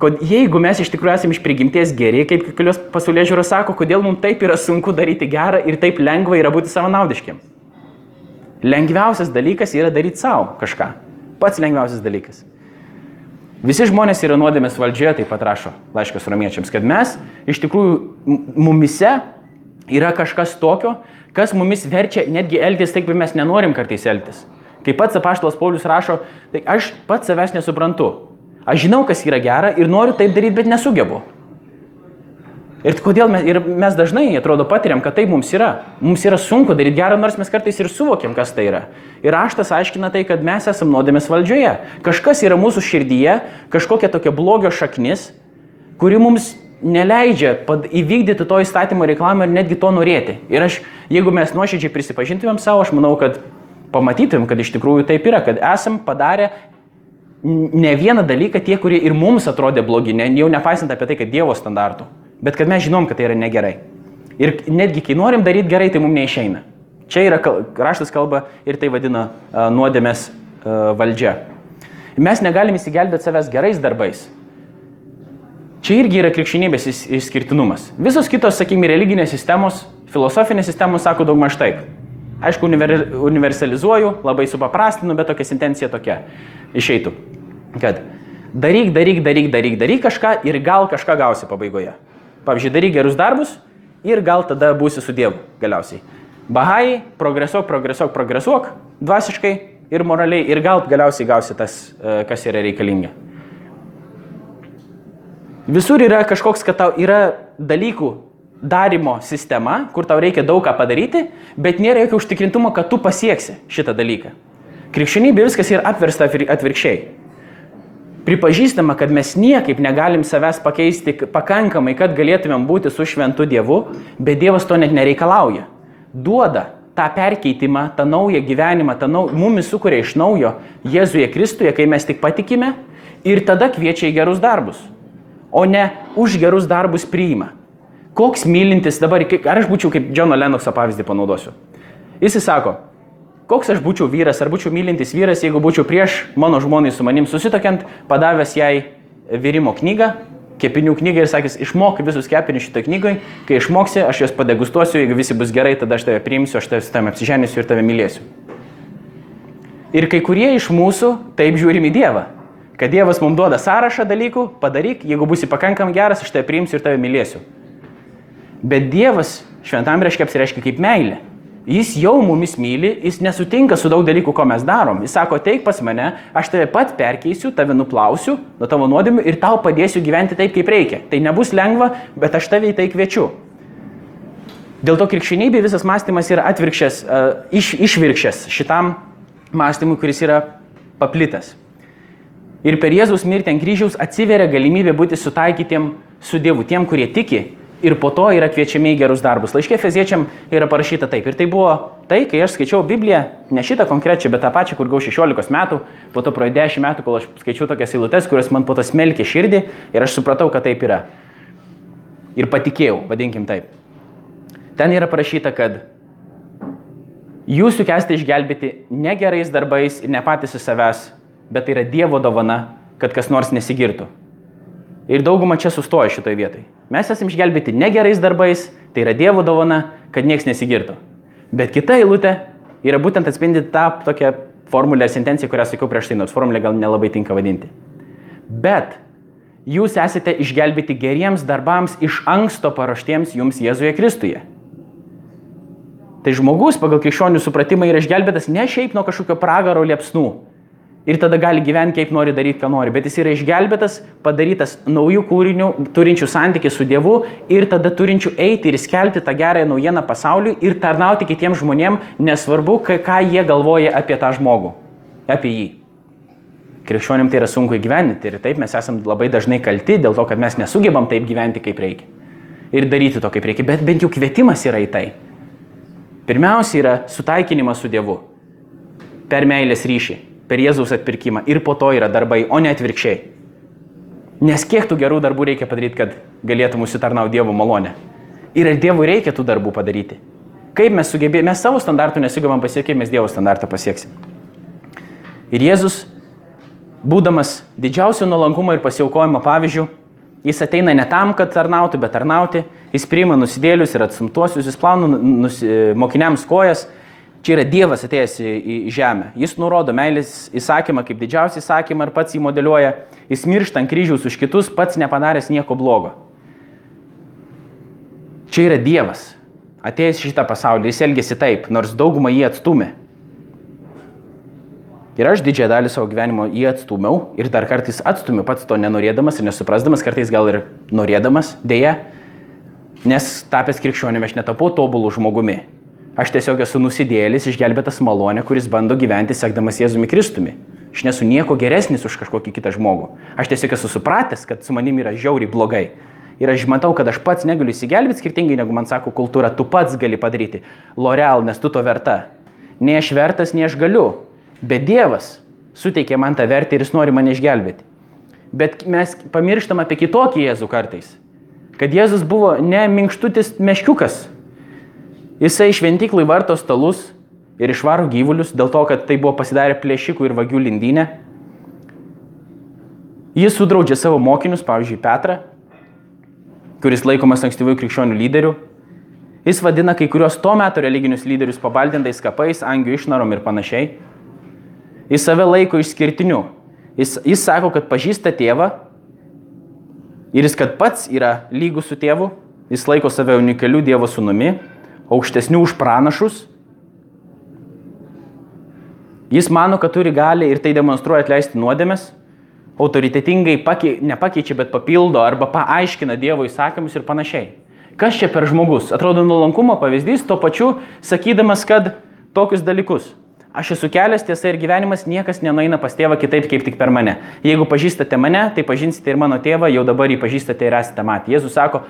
Kod, jeigu mes iš tikrųjų esame iš prigimties geri, kaip kelios pasaulio žiūros sako, kodėl mums taip yra sunku daryti gerą ir taip lengva yra būti savanaudiškiam. Lengviausias dalykas yra daryti savo kažką. Pats lengviausias dalykas. Visi žmonės yra nuodėmės valdžioje, taip pat rašo laiškas romiečiams, kad mes iš tikrųjų mumise yra kažkas tokio, kas mumis verčia netgi elgtis taip, kaip mes nenorim kartais elgtis. Kaip pats apaštalas Paulius rašo, tai aš pats savęs nesuprantu. Aš žinau, kas yra gera ir noriu taip daryti, bet nesugebu. Ir kodėl mes, ir mes dažnai, atrodo, patiriam, kad tai mums yra. Mums yra sunku daryti gerą, nors mes kartais ir suvokiam, kas tai yra. Ir raštas aiškina tai, kad mes esame nuodėmės valdžioje. Kažkas yra mūsų širdyje, kažkokia tokia blogio šaknis, kuri mums neleidžia įvykdyti to įstatymo reikalavimą ir netgi to norėti. Ir aš, jeigu mes nuoširdžiai prisipažintumėm savo, aš manau, kad pamatytumėm, kad iš tikrųjų taip yra, kad esam padarę ne vieną dalyką tie, kurie ir mums atrodė blogi, ne, jau nepaisant apie tai, kad Dievo standartų bet kad mes žinom, kad tai yra negerai. Ir netgi kai norim daryti gerai, tai mums neišeina. Čia yra raštas kalba ir tai vadina uh, nuodėmės uh, valdžia. Mes negalim įsigelbėti savęs gerais darbais. Čia irgi yra krikščionybės išskirtinumas. Visos kitos, sakykime, religinės sistemos, filosofinės sistemos sako daug maž taip. Aišku, universalizuoju, labai supaprastinu, bet tokia intencija tokia išeitų. Kad daryk, daryk, daryk, daryk, daryk kažką ir gal kažką gausi pabaigoje. Pavyzdžiui, daryk gerus darbus ir gal tada būsi su Dievu galiausiai. Bahai, progresuok, progresuok, progresuok dvasiškai ir moraliai ir gal galiausiai gausi tas, e, kas yra reikalinga. Visur yra kažkoks, kad tau yra dalykų darimo sistema, kur tau reikia daug ką padaryti, bet nėra jokio užtikrintumo, kad tu pasieksi šitą dalyką. Krikščionybė viskas yra apversta atvirkščiai pripažįstama, kad mes niekaip negalim savęs pakeisti pakankamai, kad galėtumėm būti su šventu Dievu, bet Dievas to net nereikalauja. Duoda tą perkeitimą, tą naują gyvenimą, tą nau... mumis sukuria iš naujo Jėzuje Kristuje, kai mes tik patikime ir tada kviečia į gerus darbus, o ne už gerus darbus priima. Koks mylintis dabar, ar aš būčiau kaip Džono Lenokso pavyzdį panaudosiu. Jis sako, Koks aš būčiau vyras, ar būčiau mylintis vyras, jeigu būčiau prieš mano žmonai su manim susitokiant, padavęs jai virimo knygą, kepinių knygą ir sakęs, išmok visus kepinius šitą knygą, kai išmoksi, aš juos padegustuosiu, jeigu visi bus gerai, tada aš tave priimsiu, aš tave apsiženysiu ir tave mylėsiu. Ir kai kurie iš mūsų taip žiūrim į Dievą, kad Dievas mums duoda sąrašą dalykų, padaryk, jeigu būsi pakankam geras, aš tave priimsiu ir tave mylėsiu. Bet Dievas šventam reiškia apsireiškia kaip meilė. Jis jau mumis myli, jis nesutinka su daug dalykų, ko mes darom. Jis sako, teik pas mane, aš tave pat perkeisiu, tave nuplausiu nuo tavo nuodėmių ir tau padėsiu gyventi taip, kaip reikia. Tai nebus lengva, bet aš tave į tai kviečiu. Dėl to krikščionybė visas mąstymas yra atvirkščias, uh, iš, išvirkščias šitam mąstymui, kuris yra paplitas. Ir per Jėzus mirtį ant kryžiaus atsiveria galimybė būti sutaikytiem su Dievu, tiem, kurie tiki ir po to yra kviečiami į gerus darbus. Laiškė feziečiam yra parašyta taip. Ir tai buvo tai, kai aš skaičiau Bibliją, ne šitą konkrečią, bet tą pačią, kur gau 16 metų, po to praėjo 10 metų, kol aš skaičiau tokias eilutes, kurios man po to smelkė širdį ir aš supratau, kad taip yra. Ir patikėjau, vadinkim taip. Ten yra parašyta, kad jūs juk esate išgelbėti ne gerais darbais ir ne patys iš savęs, bet tai yra Dievo dovana, kad kas nors nesigirtų. Ir dauguma čia sustoja šitoje vietoje. Mes esame išgelbėti ne gerais darbais, tai yra Dievo dovana, kad niekas nesigirtų. Bet kita eilutė yra būtent atspindi tą tokią formulę ar sentenciją, kurią sakiau prieš tai, nors formulę gal nelabai tinka vadinti. Bet jūs esate išgelbėti geriems darbams iš anksto paruoštiems jums Jėzuje Kristuje. Tai žmogus pagal krikščionių supratimą yra išgelbėtas ne šiaip nuo kažkokio pragaro liepsnų, ir tada gali gyventi kaip nori, daryti, ką nori. Bet jis yra išgelbėtas, padarytas naujų kūrinių, turinčių santykių su Dievu ir tada turinčių eiti ir skelbti tą gerąją naujieną pasauliui ir tarnauti kitiems žmonėms, nesvarbu, ką jie galvoja apie tą žmogų, apie jį. Krikščionim tai yra sunku įgyvendinti ir taip mes esame labai dažnai kalti dėl to, kad mes nesugebam taip gyventi, kaip reikia. Ir daryti to, kaip reikia. Bet bent jau kvietimas yra į tai. Pirmiausia yra sutaikinimas su Dievu. Per meilės ryšį per Jėzaus atpirkimą ir po to yra darbai, o ne atvirkščiai. Nes kiek tų gerų darbų reikia padaryti, kad galėtum užsitarnauti Dievo malonę. Ir ar Dievui reikia tų darbų padaryti? Kaip mes sugebėjome, mes savo standartų nesugebam pasiekti, mes Dievo standartą pasieksim. Ir Jėzus, būdamas didžiausio nuolankumo ir pasiaukojimo pavyzdžių, jis ateina ne tam, kad tarnautų, bet tarnauti, jis priima nusidėlius ir atsumtuosius, jis plauna nus, mokiniams kojas, Čia yra Dievas atėjęs į, žemę. Jis nurodo meilės įsakymą kaip didžiausią įsakymą ir pats jį modeliuoja. Jis miršta ant kryžiaus už kitus, pats nepadaręs nieko blogo. Čia yra Dievas. Atėjęs šitą pasaulį, jis elgėsi taip, nors daugumą jį atstumė. Ir aš didžiąją dalį savo gyvenimo jį atstumiau ir dar kartais atstumiu pats to nenorėdamas ir nesuprasdamas, kartais gal ir norėdamas, dėja, nes tapęs krikščionimi aš netapau tobulų žmogumi. Aš tiesiog esu nusidėlis, išgelbėtas malonė, kuris bando gyventi sekdamas Jėzumi Kristumi. Aš nesu nieko geresnis už kažkokį kitą žmogų. Aš tiesiog esu supratęs, kad su manimi yra žiauriai blogai. Ir aš matau, kad aš pats negaliu įsigelbėti skirtingai negu man sako kultūra, tu pats gali padaryti. L'Oreal, nes tu to verta. Ne aš vertas, ne aš galiu. Bet Dievas suteikė man tą vertę ir jis nori mane išgelbėti. Bet mes pamirštam apie kitokį Jėzų kartais. Kad Jėzus buvo ne minkštutis meškiukas, Jisai šventyklai varto stalus ir išvaro gyvulius dėl to, kad tai buvo pasidarę plėšikų ir vagių lindynę. Jis sudraudžia savo mokinius, pavyzdžiui, Petrą, kuris laikomas ankstyvųjų krikščionių lyderių. Jis vadina kai kurios to meto religinius lyderius pabaldintais kapais, angių išnarom ir panašiai. Jis save laiko išskirtiniu. Jis, jis sako, kad pažįsta tėvą ir jis, kad pats yra lygus su tėvu, jis laiko save unikaliu Dievo sūnumi aukštesnių už pranašus. Jis mano, kad turi gali ir tai demonstruoja atleisti nuodėmės, autoritetingai pakei, nepakeičia, bet papildo arba paaiškina Dievo įsakymus ir panašiai. Kas čia per žmogus? Atrodo nuolankumo pavyzdys, tuo pačiu sakydamas, kad tokius dalykus. Aš esu kelias, tiesa ir gyvenimas, niekas nenueina pas tėvą kitaip kaip tik per mane. Jeigu pažįstate mane, tai pažinsite ir mano tėvą, jau dabar jį pažįstate ir esate matę. Jėzus sako,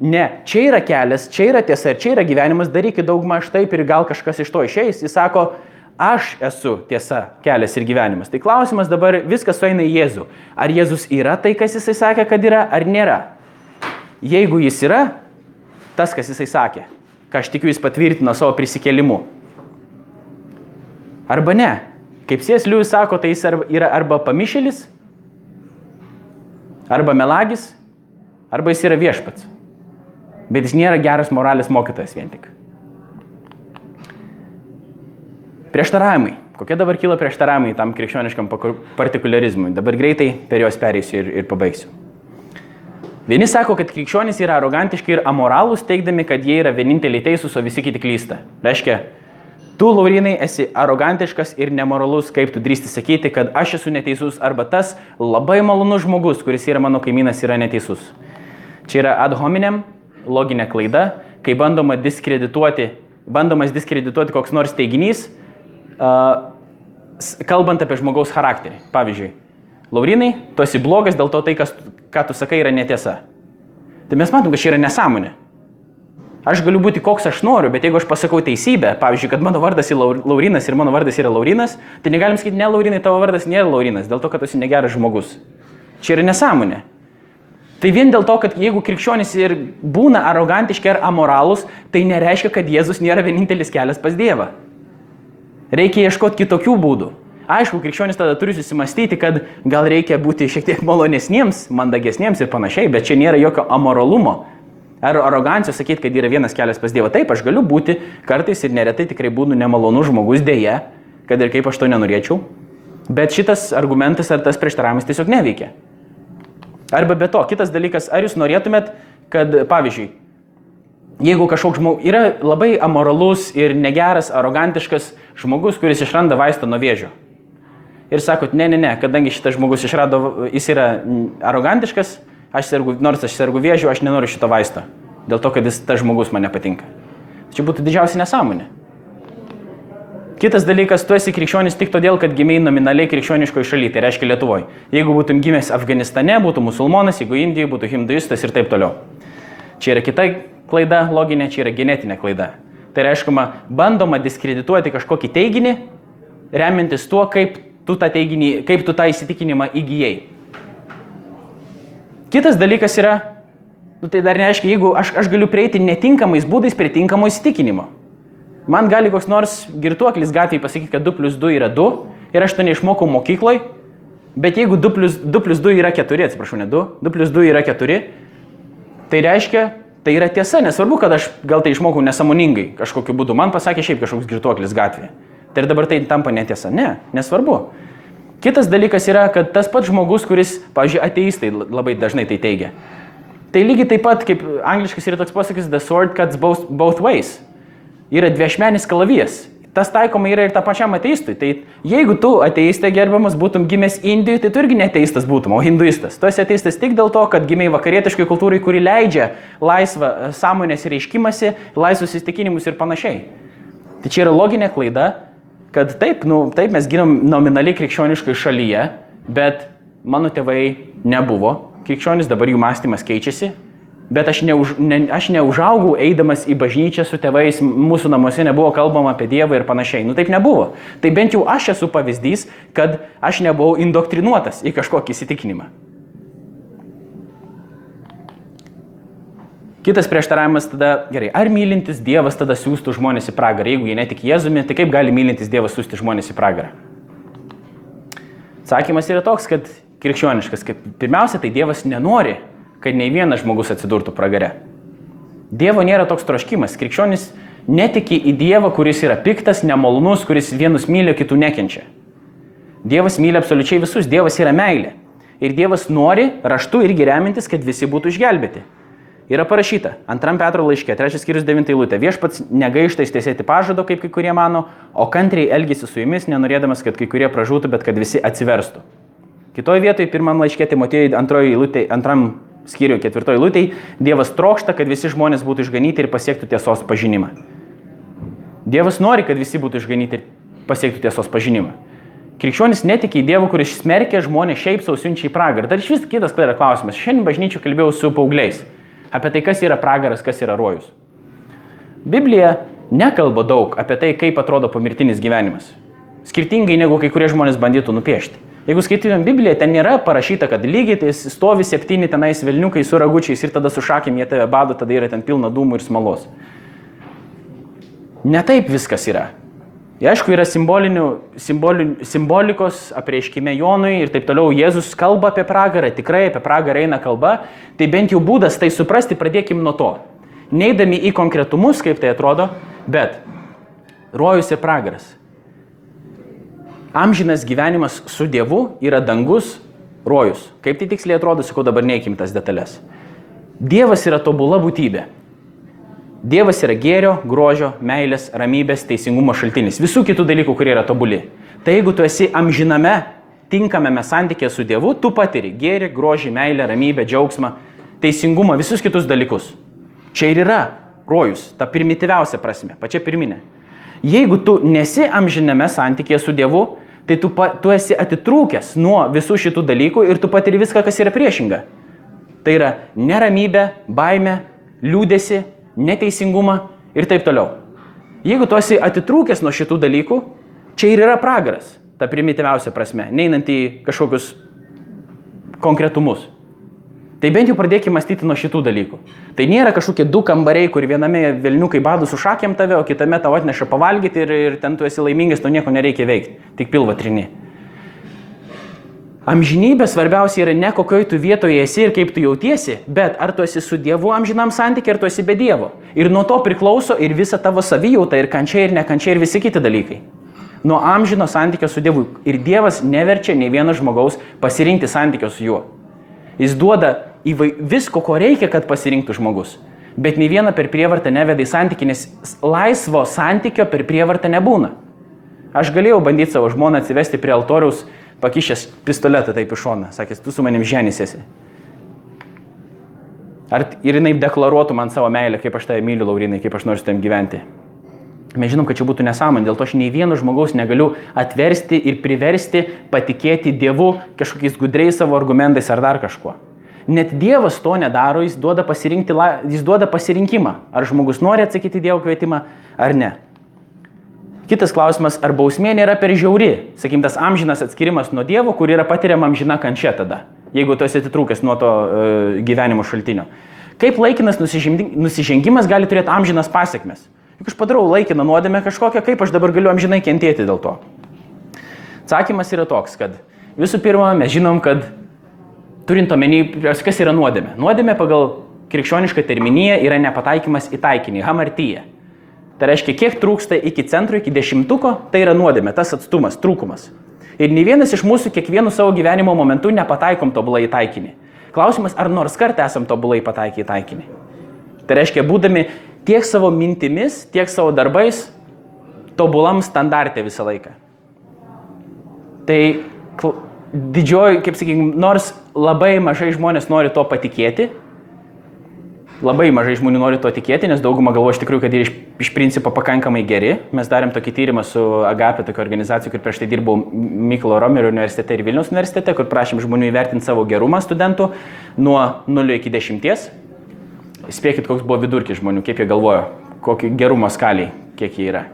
Ne, čia yra kelias, čia yra tiesa ir čia yra gyvenimas, darykit daug maž taip ir gal kažkas iš to išeis. Jis sako, aš esu tiesa, kelias ir gyvenimas. Tai klausimas dabar viskas sueina į Jėzų. Ar Jėzus yra tai, kas jisai sakė, kad yra, ar nėra? Jeigu jis yra, tas, kas jisai sakė, ką aš tikiu, jis patvirtino savo prisikėlimu. Arba ne. Kaip Sės Liujus sako, tai jis yra arba pamišėlis, arba melagis, arba jis yra viešpats bet jis nėra geras moralės mokytojas vien tik. Prieštaravimai. Kokie dabar kyla prieštaravimai tam krikščioniškam partikularizmui? Dabar greitai per juos pereisiu ir, ir pabaigsiu. Vieni sako, kad krikščionys yra arogantiški ir amoralūs, teikdami, kad jie yra vieninteliai teisūs, o visi kiti klysta. Reiškia, tu, Laurinai, esi arogantiškas ir nemoralus, kaip tu drįsti sakyti, kad aš esu neteisus, arba tas labai malonus žmogus, kuris yra mano kaimynas, yra neteisus. Čia yra ad hominem loginė klaida, kai bandoma diskredituoti, bandomas diskredituoti koks nors teiginys, kalbant apie žmogaus charakterį. Pavyzdžiui, Laurinai, tu esi blogas dėl to tai, kas, ką tu sakai, yra netiesa. Tai mes matom, kad čia yra nesąmonė. Aš galiu būti koks aš noriu, bet jeigu aš pasakau teisybę, pavyzdžiui, kad mano vardas yra Laurinas ir mano vardas yra Laurinas, tai negalim sakyti, ne Laurinai, tavo vardas nėra Laurinas, dėl to, kad tu esi negeras žmogus. Čia yra nesąmonė. Tai vien dėl to, kad jeigu krikščionys ir būna arogantiški ar amoralūs, tai nereiškia, kad Jėzus nėra vienintelis kelias pas Dievą. Reikia ieškoti kitokių būdų. aišku, krikščionis tada turi susimastyti, kad gal reikia būti šiek tiek malonesniems, mandagesniems ir panašiai, bet čia nėra jokio amoralumo. Ar arogancijos sakyti, kad yra vienas kelias pas Dievą. Taip, aš galiu būti kartais ir neretai tikrai būnu nemalonus žmogus dėje, kad ir kaip aš to nenorėčiau. Bet šitas argumentas ar tas prieštaravimas tiesiog neveikia. Arba be to, kitas dalykas, ar jūs norėtumėt, kad, pavyzdžiui, jeigu kažkoks žmogus yra labai amoralus ir negeras, arogantiškas žmogus, kuris išranda vaistą nuo vėžio. Ir sakot, ne, ne, ne, kadangi šitas žmogus išrado, jis yra arogantiškas, aš sergu, nors aš sergu vėžiu, aš nenoriu šito vaisto. Dėl to, kad jis, tas žmogus man nepatinka. Čia būtų didžiausia nesąmonė. Kitas dalykas, tu esi krikščionis tik todėl, kad gimiai nominaliai krikščioniškoje šalyje, tai reiškia Lietuvoje. Jeigu būtum gimęs Afganistane, būtų musulmonas, jeigu Indijoje, būtų hinduistas ir taip toliau. Čia yra kita klaida loginė, čia yra genetinė klaida. Tai reiškia, bandoma diskredituoti kažkokį teiginį, remiantis tuo, kaip tu tą teiginį, kaip tu tą įsitikinimą įgyjai. Kitas dalykas yra, nu, tai dar neaiškiai, jeigu aš, aš galiu prieiti netinkamais būdais prie tinkamo įsitikinimo. Man gali koks nors girtuoklis gatvėje pasakyti, kad 2 plus 2 yra 2 ir aš to neišmokau mokykloje, bet jeigu 2 plus, 2 plus 2 yra 4, atsiprašau, ne 2, 2 plus 2 yra 4, tai reiškia, tai yra tiesa, nesvarbu, kad aš gal tai išmokau nesamoningai kažkokiu būdu, man pasakė šiaip kažkoks girtuoklis gatvėje. Tai ir dabar tai tampa netiesa. Ne, nesvarbu. Kitas dalykas yra, kad tas pats žmogus, kuris, pavyzdžiui, ateistai labai dažnai tai teigia. Tai lygiai taip pat, kaip angliškas yra toks posakis, the sword cuts both, both ways. Yra dviešmenis kalavijas. Tas taikoma yra ir tą pačiam ateistui. Tai jeigu tu ateistė gerbiamas būtum gimęs Indijoje, tai tu irgi neteistas būtum, o hinduistas. Tu esi ateistas tik dėl to, kad gimiai vakarietiškai kultūrai, kuri leidžia laisvą e, sąmonės reiškimasi, laisvus įstikinimus ir panašiai. Tai čia yra loginė klaida, kad taip, nu, taip mes gimėm nominaliai krikščioniškai šalyje, bet mano tėvai nebuvo krikščionis, dabar jų mąstymas keičiasi, bet aš, neuž, ne, aš neužaugau eidamas į bažnyčią su tėvais, mūsų namuose nebuvo kalbama apie Dievą ir panašiai. Nu taip nebuvo. Tai bent jau aš esu pavyzdys, kad aš nebuvau indoktrinuotas į kažkokį įsitikinimą. Kitas prieštaravimas tada, gerai, ar mylintis Dievas tada siūstų žmonės į pragarą? Jeigu jie netik Jėzumi, tai kaip gali mylintis Dievas siūsti žmonės į pragarą? Atsakymas yra toks, kad krikščioniškas, kad pirmiausia, tai Dievas nenori, kad nei vienas žmogus atsidurtų pragare. Dievo nėra toks troškimas. Krikščionis netiki į Dievą, kuris yra piktas, nemalonus, kuris vienus myli, kitų nekenčia. Dievas myli absoliučiai visus, Dievas yra meilė. Ir Dievas nori raštu irgi remintis, kad visi būtų išgelbėti. Yra parašyta, antram Petro laiške, trečias skyrius devintai lūtė, viešpats negaišta ištiesėti pažado, kaip kai kurie mano, o kantriai elgesi su jumis, nenorėdamas, kad kai kurie pražūtų, bet kad visi atsiverstų. Kitoje vietoje, pirmam laiške Timotėjui, lūtė, antram skyriui, ketvirtoje lūtėje, Dievas trokšta, kad visi žmonės būtų išganyti ir pasiektų tiesos pažinimą. Dievas nori, kad visi būtų išganyti ir pasiektų tiesos pažinimą. Krikščionis netiki į Dievą, kuris smerkia žmonės šiaip sausiunčiai pragarą. Dar iš vis kitas tai yra klausimas. Šiandien bažnyčių kalbėjau su paaugliais apie tai, kas yra pragaras, kas yra rojus. Biblija nekalba daug apie tai, kaip atrodo pomirtinis gyvenimas. Skirtingai negu kai kurie žmonės bandytų nupiešti. Jeigu skaitytum Bibliją, ten nėra parašyta, kad lygiai tai stovi septyni tenais vilniukai su ragučiais ir tada su šakėm jie tave bado, tada yra ten pilna dūmų ir smalos. Ne taip viskas yra. Ir aišku, yra simbolikos apreiškime Jonui ir taip toliau. Jėzus kalba apie pragarą, tikrai apie pragarą eina kalba. Tai bent jau būdas tai suprasti, pradėkim nuo to. Neidami į konkretumus, kaip tai atrodo, bet rojus ir pragaras. Amžinas gyvenimas su Dievu yra dangus, rojus. Kaip tai tiksliai atrodo, sakau dabar neįkim tas detalės. Dievas yra tobula būtybė. Dievas yra gėrio, grožio, meilės, ramybės, teisingumo šaltinis. Visų kitų dalykų, kurie yra tobuli. Tai jeigu tu esi amžiname, tinkamame santykėje su Dievu, tu patiri gėrį, grožį, meilę, ramybę, džiaugsmą, teisingumą, visus kitus dalykus. Čia ir yra rojus, ta primityviausia prasme, pačia pirminė. Jeigu tu nesi amžiname santykėje su Dievu, tai tu, pa, tu esi atitrūkęs nuo visų šitų dalykų ir tu patiri viską, kas yra priešinga. Tai yra neramybė, baime, liūdėsi, neteisingumą ir taip toliau. Jeigu tu esi atitrūkęs nuo šitų dalykų, čia ir yra pragaras, ta primityviausia prasme, neinant į kažkokius konkretumus. Tai bent jau pradėkime mąstyti nuo šitų dalykų. Tai nėra kažkokie du kambariai, kur viename vilniukai badų su šakėm tave, o kitame tau atneša pavalgyti ir, ir ten tu esi laimingas, to nieko nereikia veikti, tik pilva trini. Amžinybė svarbiausia yra ne kokioj tu vietoje esi ir kaip tu jautiesi, bet ar tu esi su Dievu amžinam santykiai, ar tu esi be Dievo. Ir nuo to priklauso ir visa tavo savijauta, ir kančia, ir nekančia, ir visi kiti dalykai. Nuo amžino santykio su Dievu. Ir Dievas neverčia nei vieno žmogaus pasirinkti santykio su juo. Jis duoda įvai, visko, ko reikia, kad pasirinktų žmogus. Bet nei viena per prievartą neveda į santykį, nes laisvo santykio per prievartą nebūna. Aš galėjau bandyti savo žmoną atsivesti prie altoriaus, pakišęs pistoletą taip iš šoną, sakęs, tu su manim ženys esi. Ar ir jinai deklaruotų man savo meilę, kaip aš tave myliu, Laurinai, kaip aš noriu su tam gyventi. Mes žinom, kad čia būtų nesąmonė, dėl to aš nei vieno žmogaus negaliu atversti ir priversti patikėti Dievu kažkokiais gudriais savo argumentais ar dar kažkuo. Net Dievas to nedaro, jis duoda, jis duoda pasirinkimą, ar žmogus nori atsakyti Dievo kvietimą ar ne. Kitas klausimas, ar bausmė nėra per žiauri, sakykim, tas amžinas atskirimas nuo Dievo, kur yra patiriama amžina kančia tada, jeigu tu esi atitrūkęs nuo to e, gyvenimo šaltinio. Kaip laikinas nusižengimas gali turėti amžinas pasiekmes? Juk aš padarau laikiną nuodėmę kažkokią, kaip aš dabar galiu amžinai kentėti dėl to? Atsakymas yra toks, kad visų pirma, mes žinom, kad turint omeny, kas yra nuodėmė. Nuodėmė pagal krikščionišką terminiją yra nepataikymas į taikinį, hamartyje. Tai reiškia, kiek trūksta iki centro, iki dešimtuko, tai yra nuodėmė, tas atstumas, trūkumas. Ir nei vienas iš mūsų kiekvienu savo gyvenimo momentu nepataikom tobulai į taikinį. Klausimas, ar nors kartą esam tobulai pataikę į taikinį. Tai reiškia, būdami tiek savo mintimis, tiek savo darbais, tobulam standartė visą laiką. Tai didžioji, kaip sakykime, nors labai mažai žmonės nori to patikėti, labai mažai žmonių nori to tikėti, nes dauguma galvo iš tikrųjų, kad jie iš, iš principo pakankamai geri. Mes darėm tokį tyrimą su Agapė, tokia organizacija, kur prieš tai dirbau Myklo Romerio universitete ir Vilniaus universitete, kur prašėm žmonių įvertinti savo gerumą studentų nuo 0 iki 10. Spėkit, koks buvo vidurkis žmonių, kaip jie galvojo, kokį gerumo skaliai, kiek jie yra.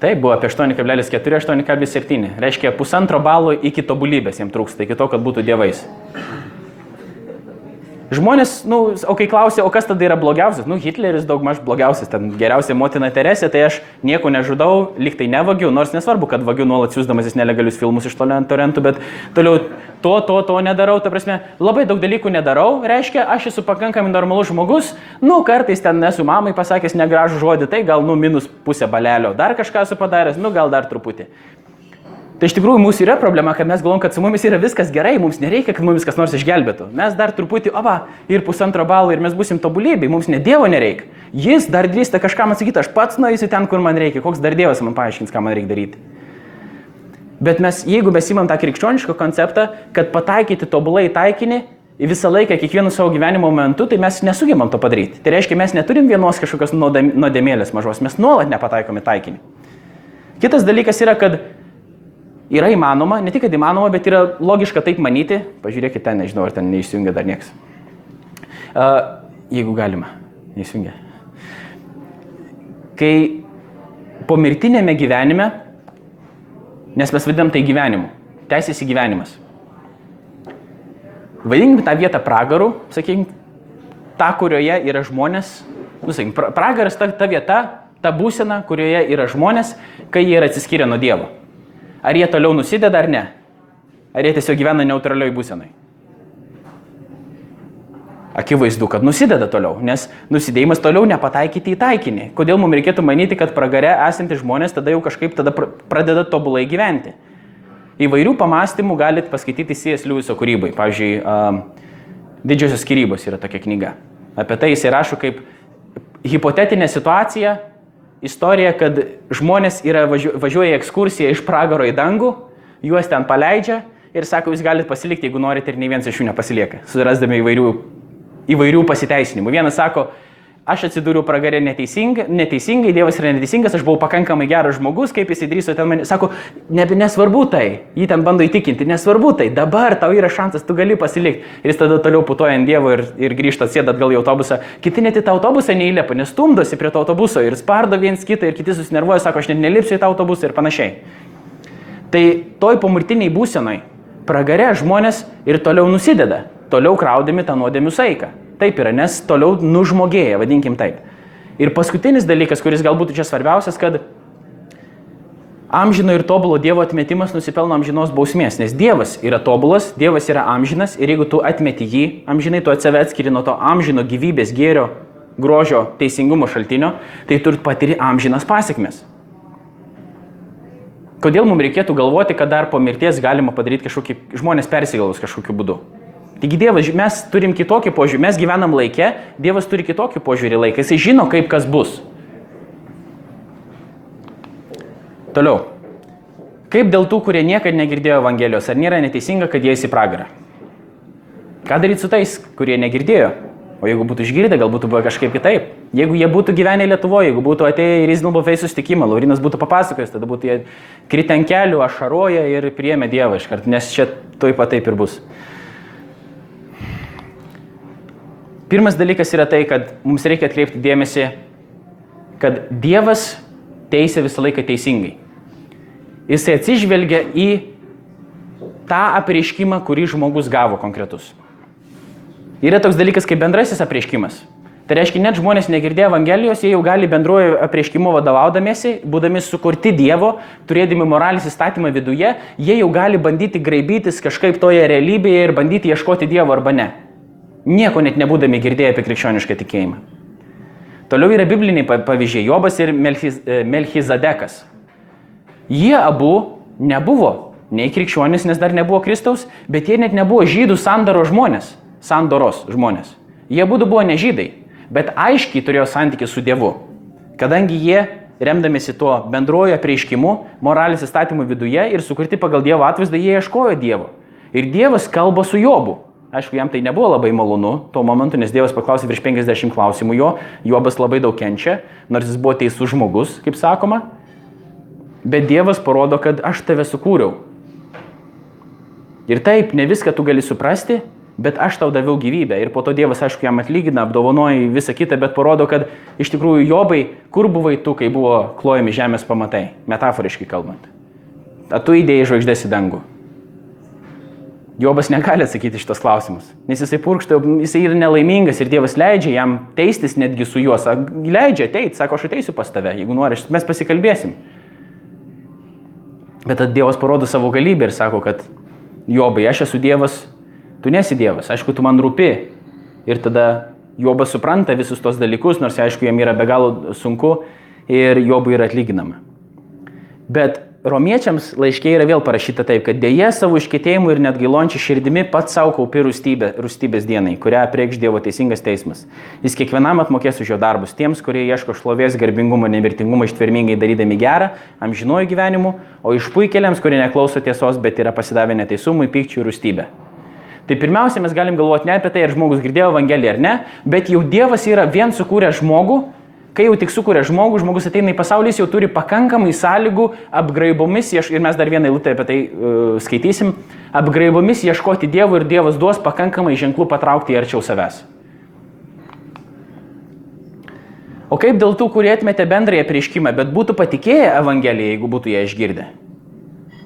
Taip, buvo apie 8,4-8,7. Reiškia, pusantro balo iki tobulybės jiems trūksta, iki to, kad būtų dievais. Žmonės, na, nu, o kai klausia, o kas tada yra blogiausias, nu, Hitleris daug maž blogiausias, ten geriausia motina Teresė, tai aš nieko nežudau, liktai nevagiu, nors nesvarbu, kad vagiu nuolat siūsdamasis nelegalius filmus iš torentų, bet toliau to, to, to nedarau, ta prasme, labai daug dalykų nedarau, reiškia, aš esu pakankamai normalus žmogus, nu, kartais ten esu mamai pasakęs negražų žodį, tai gal, nu, minus pusę balelio, dar kažką esu padaręs, nu, gal dar truputį. Tai iš tikrųjų mūsų yra problema, kad mes galvom, kad su mumis yra viskas gerai, mums nereikia, kad mumis kas nors išgelbėtų. Mes dar truputį, oba, ir pusantro balo ir mes busim tobulybė, mums ne Dievo nereikia. Jis dar drįsta kažkam atsakyti, aš pats nueisiu ten, kur man reikia, koks dar Dievas man paaiškins, ką man reikia daryti. Bet mes, jeigu mes įmam tą krikščionišką konceptą, kad pataikyti tobulai taikinį, visą laiką, kiekvienu savo gyvenimo momentu, tai mes nesugebam to padaryti. Tai reiškia, mes neturim vienos kažkokios nuodėmėlės mažos, mes nuolat nepataikome taikinį. Kitas dalykas yra, kad yra įmanoma, ne tik, kad įmanoma, bet yra logiška taip manyti. Pažiūrėkite ten, nežinau, ar ten neišsijungia dar niekas. Uh, jeigu galima, neįsijungia. Kai pomirtinėme gyvenime, nes mes vadinam tai gyvenimu, teisės į gyvenimas. Vadinkime tą vietą pragaru, sakykime, tą, kurioje yra žmonės, nu, sakykime, pragaras ta, ta vieta, ta būsena, kurioje yra žmonės, kai jie yra atsiskyrę nuo Dievo. Ar jie toliau nusideda ar ne? Ar jie tiesiog gyvena neutralioj būsenai? Akivaizdu, kad nusideda toliau, nes nusidėjimas toliau nepataikyti į taikinį. Kodėl mums reikėtų manyti, kad pragare esantys žmonės tada jau kažkaip tada pradeda tobulai gyventi? Įvairių pamastymų galite paskaityti C.S. Lewiso kūrybai. Pavyzdžiui, um, Didžiosios skirybos yra tokia knyga. Apie tai jis įrašo kaip hipotetinė situacija, istorija, kad žmonės yra važiuoja į ekskursiją iš pragaro į dangų, juos ten paleidžia ir sako, jūs galite pasilikti, jeigu norite ir nei vienas iš jų nepasilieka, surasdami įvairių, įvairių pasiteisinimų. Vienas sako, aš atsidūriau pragarė neteisingai, neteisingai, Dievas yra neteisingas, aš buvau pakankamai geras žmogus, kaip jis įdryso ten mane. Sako, ne, nesvarbu tai, jį ten bando įtikinti, nesvarbu tai, dabar tau yra šansas, tu gali pasilikti. Ir jis tada toliau putoja ant Dievo ir, ir grįžta, sėda atgal į autobusą. Kiti net į tą autobusą neįlėpa, nes stumdosi prie to autobuso ir spardo viens kitą ir kiti susinervuoja, sako, aš net nelipsiu į tą autobusą ir panašiai. Tai toj pomirtiniai būsenai pragare žmonės ir toliau nusideda, toliau kraudami tą nuodėmių saiką. Taip yra, nes toliau nužmogėja, vadinkim taip. Ir paskutinis dalykas, kuris galbūt čia svarbiausias, kad amžino ir tobulo Dievo atmetimas nusipelno amžinos bausmės, nes Dievas yra tobulas, Dievas yra amžinas ir jeigu tu atmeti jį, amžinai tu atsave atskiri nuo to amžino gyvybės, gėrio, grožio, teisingumo šaltinio, tai tu patiri amžinas pasiekmes. Kodėl mums reikėtų galvoti, kad dar po mirties galima padaryti kažkokį, žmonės persigalvos kažkokiu būdu? Taigi Dievas, mes turim kitokį požiūrį, mes gyvenam laikę, Dievas turi kitokį požiūrį laiką, jisai žino, kaip kas bus. Toliau. Kaip dėl tų, kurie niekada negirdėjo Evangelijos, ar nėra neteisinga, kad jie įsipragarą? Ką daryti su tais, kurie negirdėjo? O jeigu būtų išgirdę, gal būtų buvę kažkaip kitaip. Jeigu jie būtų gyvenę Lietuvoje, jeigu būtų atėję į Reasonable Face sustikimą, Laurinas būtų papasakojęs, tada būtų jie kritę ant kelių, ašaroja ir priėmė Dievą iškart, nes čia toj pat taip ir bus. Pirmas dalykas yra tai, kad mums reikia atkreipti dėmesį, kad Dievas teisė visą laiką teisingai. Jisai atsižvelgia į tą apreiškimą, kurį žmogus gavo konkretus. Yra toks dalykas kaip bendrasis apreiškimas. Tai reiškia, net žmonės negirdėjo Evangelijos, jie jau gali bendruoju apreiškimu vadovaudamėsi, būdami sukurti Dievo, turėdami moralės įstatymą viduje, jie jau gali bandyti graibytis kažkaip toje realybėje ir bandyti ieškoti Dievo arba ne. Nieko net nebūdami girdėję apie krikščionišką tikėjimą. Toliau yra bibliniai pavyzdžiai - Jobas ir Melchiz, e, Melchizadekas. Jie abu nebuvo nei krikščionis, nes dar nebuvo Kristaus, bet jie net nebuvo žydų sandaro žmonės, sandoros žmonės. Jie būtų buvo ne žydai, bet aiškiai turėjo santykių su Dievu. Kadangi jie, remdamėsi tuo bendrojo prieiškimu, moralės įstatymų viduje ir sukurti pagal Dievo atvaizdą, jie ieškojo Dievo. Ir Dievas kalba su Jobu. Aišku, jam tai nebuvo labai malonu tuo momentu, nes Dievas paklausė virš 50 klausimų jo, Jobas labai daug kenčia, nors jis buvo teisus žmogus, kaip sakoma. Bet Dievas parodo, kad aš tave sukūriau. Ir taip, ne viską tu gali suprasti, bet aš tau daviau gyvybę. Ir po to Dievas, aišku, jam atlygina, apdovanoja visą kitą, bet parodo, kad iš tikrųjų Jobai, kur buvai tu, kai buvo klojami žemės pamatai, metaforiškai kalbant. A tu įdėjai žvaigždės į dangų. Jobas negali atsakyti šitos klausimus, nes jisai purkšta, jisai yra nelaimingas ir Dievas leidžia jam teistis netgi su juos. Leidžia ateiti, sako, aš ateisiu pas tave, jeigu nori, mes pasikalbėsim. Bet tada Dievas parodo savo galybę ir sako, kad Jobai, aš esu Dievas, tu nesi Dievas, aišku, tu man rūpi. Ir tada Jobas supranta visus tos dalykus, nors aišku, jam yra be galo sunku ir Jobui yra atlyginama. Bet romiečiams laiškiai yra vėl parašyta taip, kad dėje savo iškėtėjimu ir net gailončių širdimi pats savo kaupi rūstybė, rūstybės dienai, kurią priekš Dievo teisingas teismas. Jis kiekvienam atmokės už jo darbus tiems, kurie ieško šlovės, garbingumo, nemirtingumo ištvermingai darydami gerą, amžinuoju gyvenimu, o išpuikėliams, kurie neklauso tiesos, bet yra pasidavę neteisumui, pykčiui ir rūstybė. Tai pirmiausia, mes galim galvoti ne apie tai, ar žmogus girdėjo Evangeliją ar ne, bet jau Dievas yra vien sukūręs žmogų, Kai jau tik sukuria žmogų, žmogus ateina į pasaulį, jis jau turi pakankamai sąlygų apgraibomis, ir mes dar vieną eilutę apie tai uh, skaitysim, apgraibomis ieškoti Dievo ir Dievas duos pakankamai ženklų patraukti arčiau savęs. O kaip dėl tų, kurie atmetė bendrąją prieškimą, bet būtų patikėję Evangeliją, jeigu būtų ją išgirdę?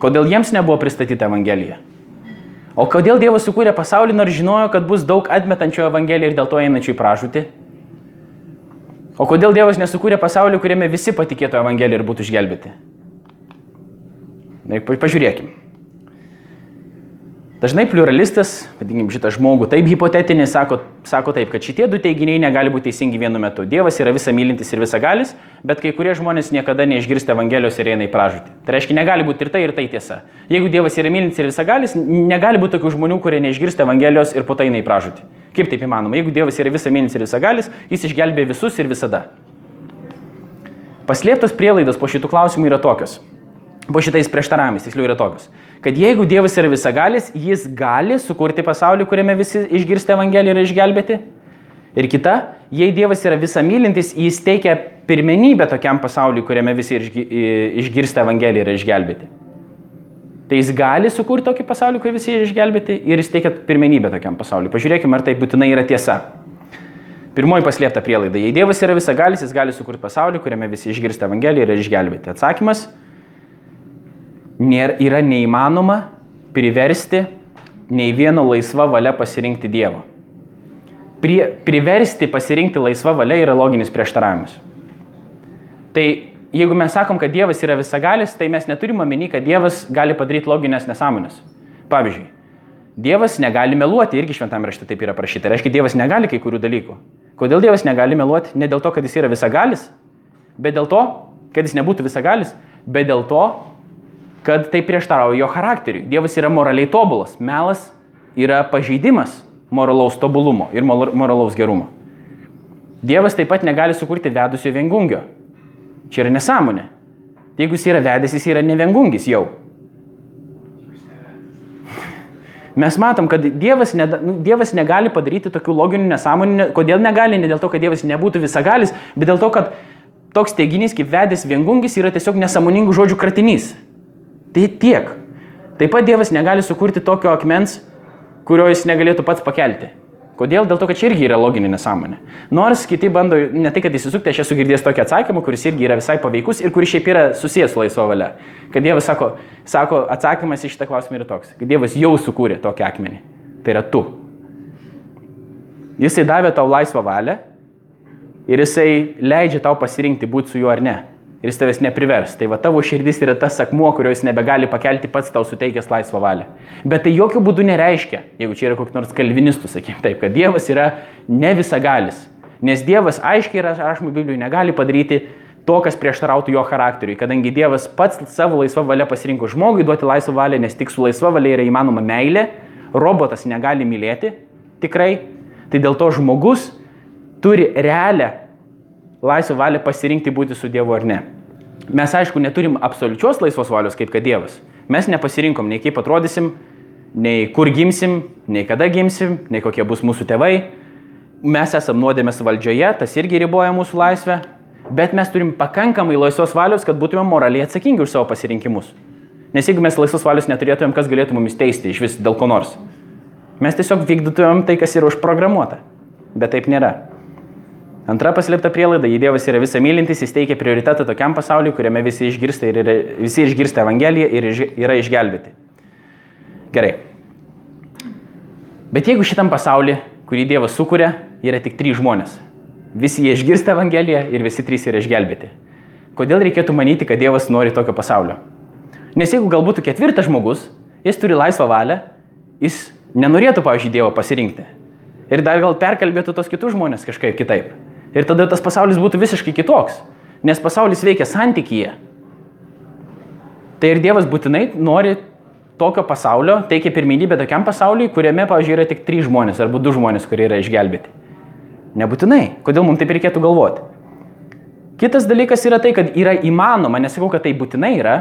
Kodėl jiems nebuvo pristatyta Evangelija? O kodėl Dievas sukūrė pasaulį, nors žinojo, kad bus daug atmetančių Evangeliją ir dėl to einančių į pražūtį? O kodėl Dievas nesukūrė pasaulį, kuriame visi patikėtų Evangeliją ir būtų išgelbėti? Na, pažiūrėkim. Dažnai pluralistas, vadinkim šitą žmogų, taip hipotetinis, sako, sako taip, kad šitie du teiginiai negali būti teisingi vienu metu. Dievas yra visa mylintis ir visa galis, bet kai kurie žmonės niekada neišgirsta Evangelijos ir eina į pražūtį. Tai reiškia, negali būti ir tai, ir tai tiesa. Jeigu Dievas yra mylintis ir visa galis, negali būti tokių žmonių, kurie neišgirsta Evangelijos ir po to eina į pražūtį. Kaip taip įmanoma? Jeigu Dievas yra visa mylintis ir visa galis, jis išgelbė visus ir visada. Paslėptos prielaidos po šitų klausimų yra tokios. Po šitais prieštaravimais, tiksliau, yra tokios kad jeigu Dievas yra visagalis, jis gali sukurti pasaulį, kuriame visi išgirsta Evangeliją ir išgelbėti. Ir kita, jei Dievas yra visą mylintis, jis teikia pirmenybę tokiam pasauliui, kuriame visi išgirsta Evangeliją ir išgelbėti. Tai jis gali sukurti tokį pasaulį, kur visi išgelbėti ir jis teikia pirmenybę tokiam pasauliui. Pažiūrėkime, ar tai būtinai yra tiesa. Pirmoji paslėpta prielaida. Jei Dievas yra visagalis, jis gali sukurti pasaulį, kuriame visi išgirsta Evangeliją ir išgelbėti. Atsakymas nėra, yra neįmanoma priversti nei vieno laisva valia pasirinkti Dievo. Prie, priversti pasirinkti laisva valia yra loginis prieštaravimas. Tai jeigu mes sakom, kad Dievas yra visagalis, tai mes neturim omeny, kad Dievas gali padaryti loginės nesąmonės. Pavyzdžiui, Dievas negali meluoti, irgi šventame rašte taip yra parašyta. Reiškia, Dievas negali kai kurių dalykų. Kodėl Dievas negali meluoti? Ne dėl to, kad jis yra visagalis, bet dėl to, kad jis nebūtų visagalis, bet dėl to, kad tai prieštarauja jo charakteriui. Dievas yra moraliai tobulas. Melas yra pažeidimas moralaus tobulumo ir moralaus gerumo. Dievas taip pat negali sukurti vedusio viengungio. Čia yra nesąmonė. Jeigu jis yra vedęs, jis yra nevengungis jau. Mes matom, kad Dievas, ne, nu, Dievas negali padaryti tokių loginių nesąmonių. Kodėl negali? Ne dėl to, kad Dievas nebūtų visagalis, bet dėl to, kad toks teiginys kaip vedęs viengungis yra tiesiog nesąmoningų žodžių kratinys. Tai tiek. Taip pat Dievas negali sukurti tokio akmens, kurio jis negalėtų pats pakelti. Kodėl? Dėl to, kad čia irgi yra loginė nesąmonė. Nors kiti bando ne tai, kad įsisukti, aš esu girdėjęs tokį atsakymą, kuris irgi yra visai paveikus ir kuris šiaip yra susijęs su laisvo valia. Kad Dievas sako, sako, atsakymas į šitą klausimą yra toks, kad Dievas jau sukūrė tokį akmenį. Tai yra tu. Jisai davė tau laisvą valią ir jisai leidžia tau pasirinkti būti su juo ar ne ir jis tavęs neprivers. Tai va tavo širdis yra tas akmuo, kurio jis nebegali pakelti pats tau suteikęs laisvą valią. Bet tai jokių būdų nereiškia, jeigu čia yra koks nors kalvinistų, sakykim taip, kad Dievas yra ne visagalis. Nes Dievas aiškiai yra rašoma Biblijoje, negali padaryti to, kas prieštarautų jo charakteriui, kadangi Dievas pats savo laisvą valią pasirinko žmogui duoti laisvą valią, nes tik su laisva valia yra įmanoma meilė, robotas negali mylėti tikrai, tai dėl to žmogus turi realią laisvą valią pasirinkti būti su Dievu ar ne. Mes aišku neturim absoliučios laisvos valios kaip kad Dievas. Mes nepasirinkom nei kaip atrodysim, nei kur gimsim, nei kada gimsim, nei kokie bus mūsų tėvai. Mes esame nuodėmės valdžioje, tas irgi riboja mūsų laisvę, bet mes turim pakankamai laisvos valios, kad būtume moraliai atsakingi už savo pasirinkimus. Nes jeigu mes laisvos valios neturėtumėm, kas galėtų mumis teisti iš vis dėl ko nors. Mes tiesiog vykdytumėm tai, kas yra užprogramuota. Bet taip nėra. Antra paslėpta prielaida, jei Dievas yra visą mylintis, jis teikia prioritetą tokiam pasauliu, kuriame visi išgirsta, ir yra, visi išgirsta Evangeliją ir yra išgelbėti. Gerai. Bet jeigu šitam pasauliu, kurį Dievas sukuria, yra tik trys žmonės, visi jie išgirsta Evangeliją ir visi trys yra išgelbėti. Kodėl reikėtų manyti, kad Dievas nori tokio pasaulio? Nes jeigu galbūt ketvirtas žmogus, jis turi laisvą valią, jis nenorėtų, pavyzdžiui, Dievo pasirinkti. Ir dar gal perkalbėtų tos kitus žmonės kažkaip kitaip. Ir tada tas pasaulis būtų visiškai kitoks. Nes pasaulis veikia santykyje. Tai ir Dievas būtinai nori tokio pasaulio, teikia pirminybę tokiam pasauliui, kuriame, pavyzdžiui, yra tik trys žmonės arba du žmonės, kurie yra išgelbėti. Nebūtinai. Kodėl mums taip reikėtų galvoti? Kitas dalykas yra tai, kad yra įmanoma, nesakau, kad tai būtinai yra,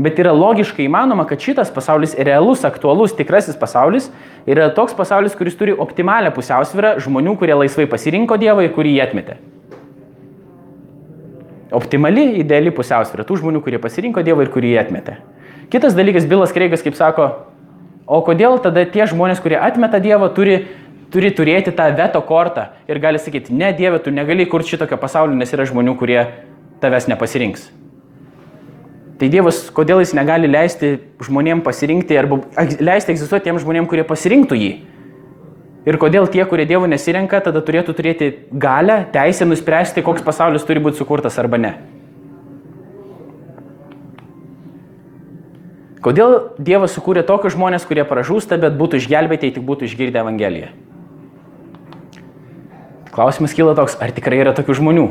Bet yra logiškai įmanoma, kad šitas pasaulis realus, aktualus, tikrasis pasaulis yra toks pasaulis, kuris turi optimalią pusiausvyrą žmonių, kurie laisvai pasirinko Dievą ir kurį jį atmetė. Optimali, ideali pusiausvyrą tų žmonių, kurie pasirinko Dievą ir kurį jį atmetė. Kitas dalykas, Bilas Kreigas, kaip sako, o kodėl tada tie žmonės, kurie atmeta Dievą, turi, turi turėti tą veto kortą ir gali sakyti, ne Dieve, tu negali kurti šitokio pasaulio, nes yra žmonių, kurie tavęs nepasirinks. Tai Dievas, kodėl jis negali leisti žmonėm pasirinkti arba leisti egzistuoti tiem žmonėm, kurie pasirinktų jį? Ir kodėl tie, kurie Dievo nesirenka, tada turėtų turėti galę, teisę nuspręsti, koks pasaulis turi būti sukurtas arba ne? Kodėl Dievas sukūrė tokius žmonės, kurie pražūsta, bet būtų išgelbėti, jei tik būtų išgirdę Evangeliją? Klausimas kyla toks, ar tikrai yra tokių žmonių?